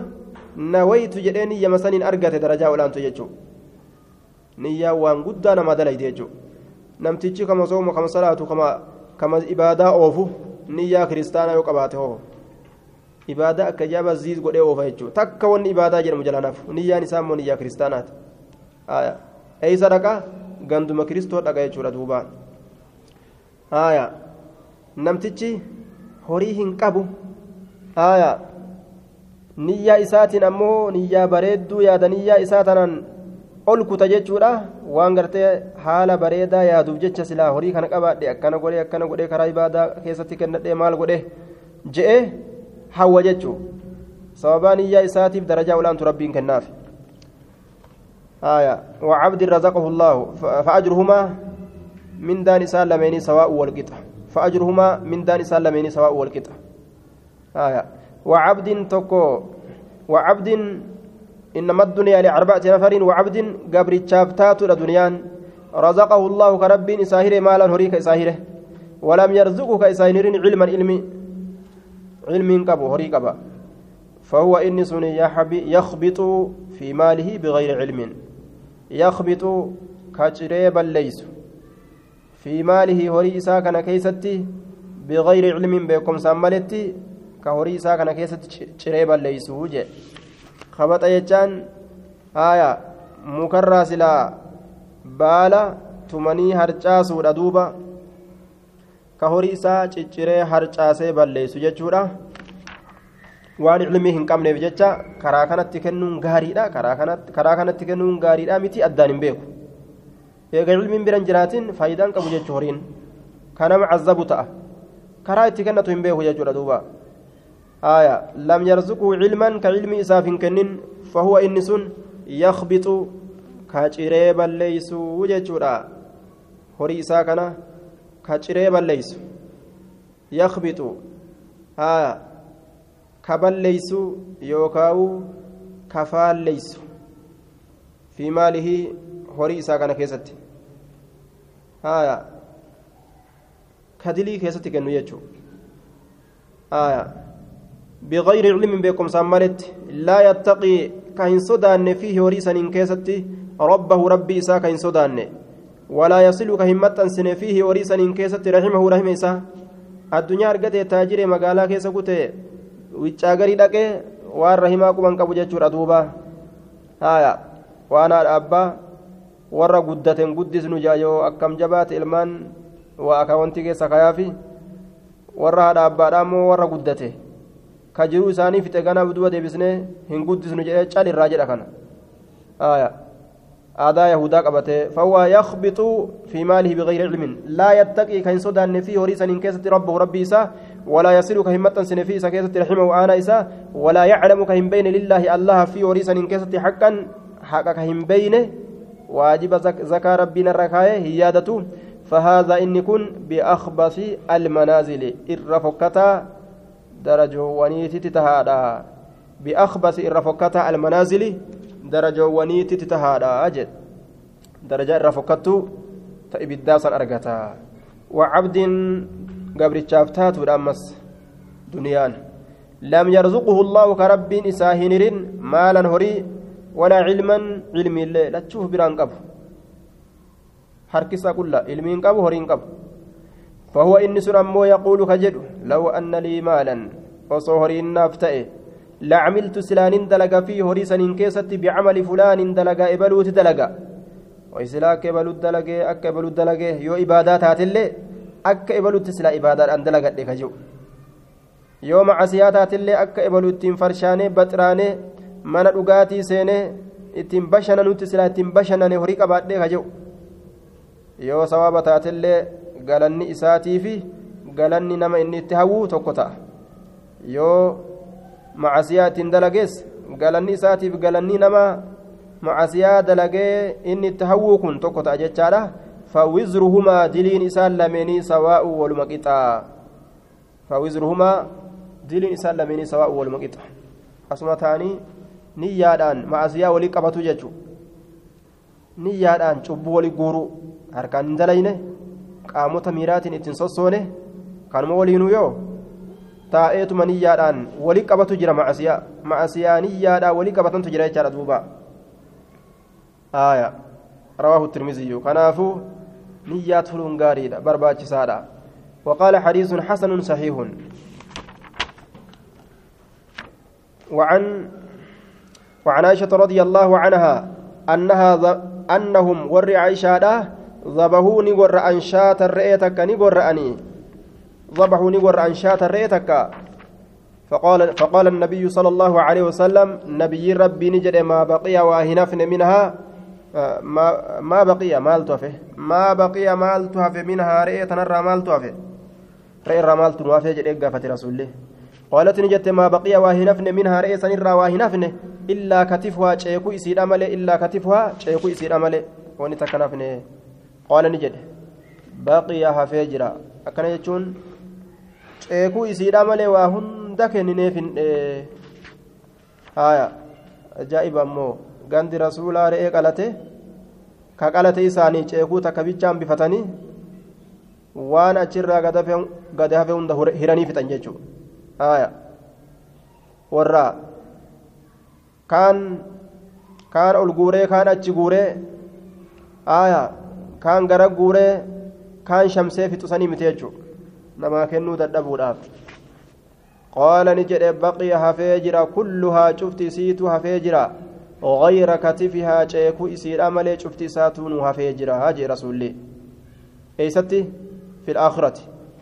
nawaytu jedhee niyyama saniin argate darajaa olaantu jechuu niyyaa waan guddaa nama dalayte jechuu namtichi kama soomu kama salaatu kama kama ibaadaa oofu niyyaa kiristaanaa yoo qabaate hoo ibaadaa akka jaaba ziid godhee oofa jechuudha takka wanni ibaadaa jedhamu jalaanaaf niyyaan isaa immoo niyyaa kiristaanaati eeysa dhaqa ganduma kiristoo dhaqa jechuudha duuba haaya namtichi horii hin qabu haaya niyyaa isaatiin ammoo niyyaa bareedduu yaada niyyaa isaa tanaan ol kuta jechuudha waan gartee haala bareedaa yaaduuf jecha silaa horii kana qabaadhe akkana godhe akkana godhe karaa ibaadaa keessatti kennadhe maal godhe je'e hawwa jechuu sababaa niyyaa isaatiif darajaa olaantu rabbiin kennaaf وعبد رزقه الله فأجرهما من دان إسان لميني سواء والقطع فأجرهما من دان إسان لميني سواء والقطع آية وعبد تكو وعبد إنما الدنيا لأربعة نفر وعبد قبر تشافتات الدنيا رزقه الله كرب إساهره مالا هريك إساهره ولم يرزقك إساهر علما علمي علم قبو هريك أبا. فهو إنس يخبط في ماله بغير علم. يخبط كجريبا ليس في ماله هري إسا كان كيستي بغير علم بكم ساملتي كهري إسا كان كيستي جريبا ليس وجه خبط يجان آية مكرر سلا بالا tumanii harcaasuudha duuba ka horii isaa cicciree harcaasee balleessu jechuudha waan ilmii hin qabneef jecha karaa kanatti kennuun gaariidha karaa kanatti kennuun gaariidha miti addaan hin beeku eega ilmiin biran jiraatiin faayidaan qabu jechuu horiin kanama cazabu ta'a karaa itti kennatu hin beeku jechuudha duuba آية لم يرزقه علما كعلم إساف كنن فهو إنس يخبط كاجريبا ليس وجهورا هوري إسا كان كاجريبا ليس يخبط. آية كبل ليس يوكاو كفال ليس في ماله هوري إسا كان كيست. آية كدلي كيست كنو يجو. آية بغير علم بكم سمالت لا يتقي كاين سودان فيه وريسا كيستي ربه ربي إسا كاين سودان ولا يصل كهمة سن فيه وريسا كيستي رحمه رحمه إسا الدنيا أرقته تاجر مقالا كيسا دقه waan rahimaa quban qabu jechuudha duuba haya waan haadha abbaa warra guddaten guddisnu jaayoo akkam jabaate ilmaan waa akawanti keessa kayaafi warra haadha abbaadha ammoo warra guddate ka jiruu isaanii fixe ganaaf duba deebisnee hin guddisnu jedhee cal irraa jedha kana aadaa yahudaa qabate fawwaa yakbitu fi maalihi bigayri cilmin laa yattaqii kan sodaanne fi horii saniin keessatti rabbahu rabbii isaa ولا يصل كهمة سنفي سكيسة رحمه وآنا إسا ولا يعلم كهم بين لله الله في وريسا كيسة حقا حقا كهم بين واجب زكاة ربنا الركاية هيادته فهذا إن كن بأخبث المنازل الرفقة درجوانيتي تتهادا بأخبث الرفقة المنازل درجوانيتي تتهادا أجد درجة الرفقة تإبداسا أرقتا وعبد ammas duniyaan lam yarzuquhu allahu ka rabbiin isaa hin hirin maalan horii walaa cilman cilmiillee lachuuf biraan qabu harkisaa qulla ilmiin qabu horiin qabu فهو إني سن أمو يقول كجد لو أن لي مالا وصهري النافتئ لعملت سلان دلق في هريسا كيست بعمل فلان دلق إبلوت دلق وإسلاك إبلوت دلق أك إبلوت دلق يو إبادات هاتلي akka ebalutti silaa ibaadaadhaan dalagadhe ka jiru yoo macasiyaa taatillee akka ebalu ittiin farshaanee baxiraanee mana dhugaatii seenee ittiin bashananutti silaa ittiin bashanane horii qabaadhee ka jiru yoo sawaaba taatillee galanni isaatii fi galanni nama inni itti hawwuu tokko ta'a yoo macasiyaa ittiin dalagees galanni isaatiif galanni nama macasiyaa dalagee inni itti hawwuu kun tokko ta'a jechaadha فوزرهما دلين إسان لمني سواء والمقطع فوزرهما دلين إسان لمني سواء والمقطع أسمع تاني نيادان مع أسيا ولي قبطو ججو نيادان شبو ولي قورو هركان دلينه قاموتا ميراتين اتن سوسونه كانوا ولينو يو taa'eetuma niyyaadhaan wali qabatu jira macasiyaa macasiyaa niyyaadhaan wali qabatantu jira jechaadha duuba aya rawaahu tirmiziyyu kanaafuu فلون غاريدا برباچ سادا وقال حديث حسن صحيح وعن وعن عائشة رضي الله عنها أنها أنهم ور عائشة ذبحوا نور أنشات الرئيتك نور أني. ذبحوا نور أنشات الرئيتك فقال فقال النبي صلى الله عليه وسلم نبي ربي نجد ما بقي وأهنفن منها. ما ما بقي مال توفه ما بقي مال توفه منها رئيت نرى مال توفه رئي مال توفه جد قافة رسول قالت نجت ما بقي وأهنفن منها رئيس نرى وأهنفن. إلا كتفها شيكو يسير أمله إلا كتفها شيكو يسير أمله. قال نجد بقي هفجرا أكن يجون شيكو يسير أمله وهند كننيف آية ajaa'iba ammoo gandi rasuulaa re'ee qalate ka qalate isaanii ceekuu takka bichaan bifatanii waan achirraa gad hafe hunda hiranii fixan jechuudha warra kaan kaan ol guuree kaan achi guuree kaan gara guuree kaan shamsee fixusanii miti jechuudha. Namaa kennuu dadhabuudhaaf. qaala ni jedhe baqiya hafee jira kulluhaa cufti isiitu hafee jira. غير كتفها شيكو إسير أملي شفت ساتون وهفيجرا هاجي رسولي أيستي في الآخرة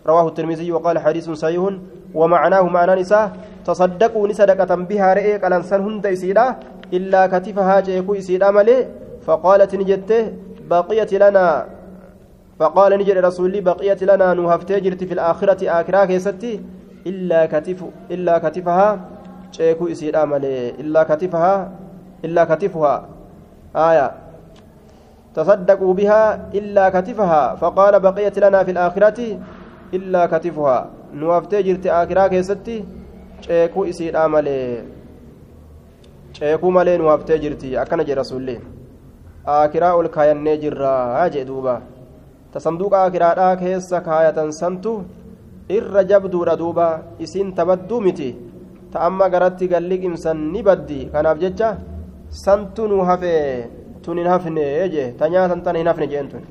رواه الترمذي وقال حديث صحيح ومعناه معنى نساء تصدقوا نسدقة بها رئيك الأنسان هند إسيرا إلا كتفها شيكو إسير أملي فقالت نجته بقيت لنا. فقال نجد رسولي بقيت لنا نهفتجرت في الآخرة آكرا كيستي. إلا كتف إلا كتفها. شيكو إسير أملي إلا كتفها إلا كتفها. آية. تصدقوا بها إلا كتفها. فقال بقيت لنا في الآخرة إلا كتفها. نوافتي جرت آخرة كيستي. ceekuu isiidhaa malee ceekuu malee nu haftee jirti akkana jedhe aakiraa ol kaayannee jirraa jee duuba. Ta sanduuqa aakiraadhaa keessa kaayatan santu irra jabduudha duuba. Isiin tabadduu miti. Ta amma garatti galliqimsan ni baddi. Kanaaf jecha santu nu hafe tun hin hafne jee. Ta nyaatan tana hin hafne jeen tun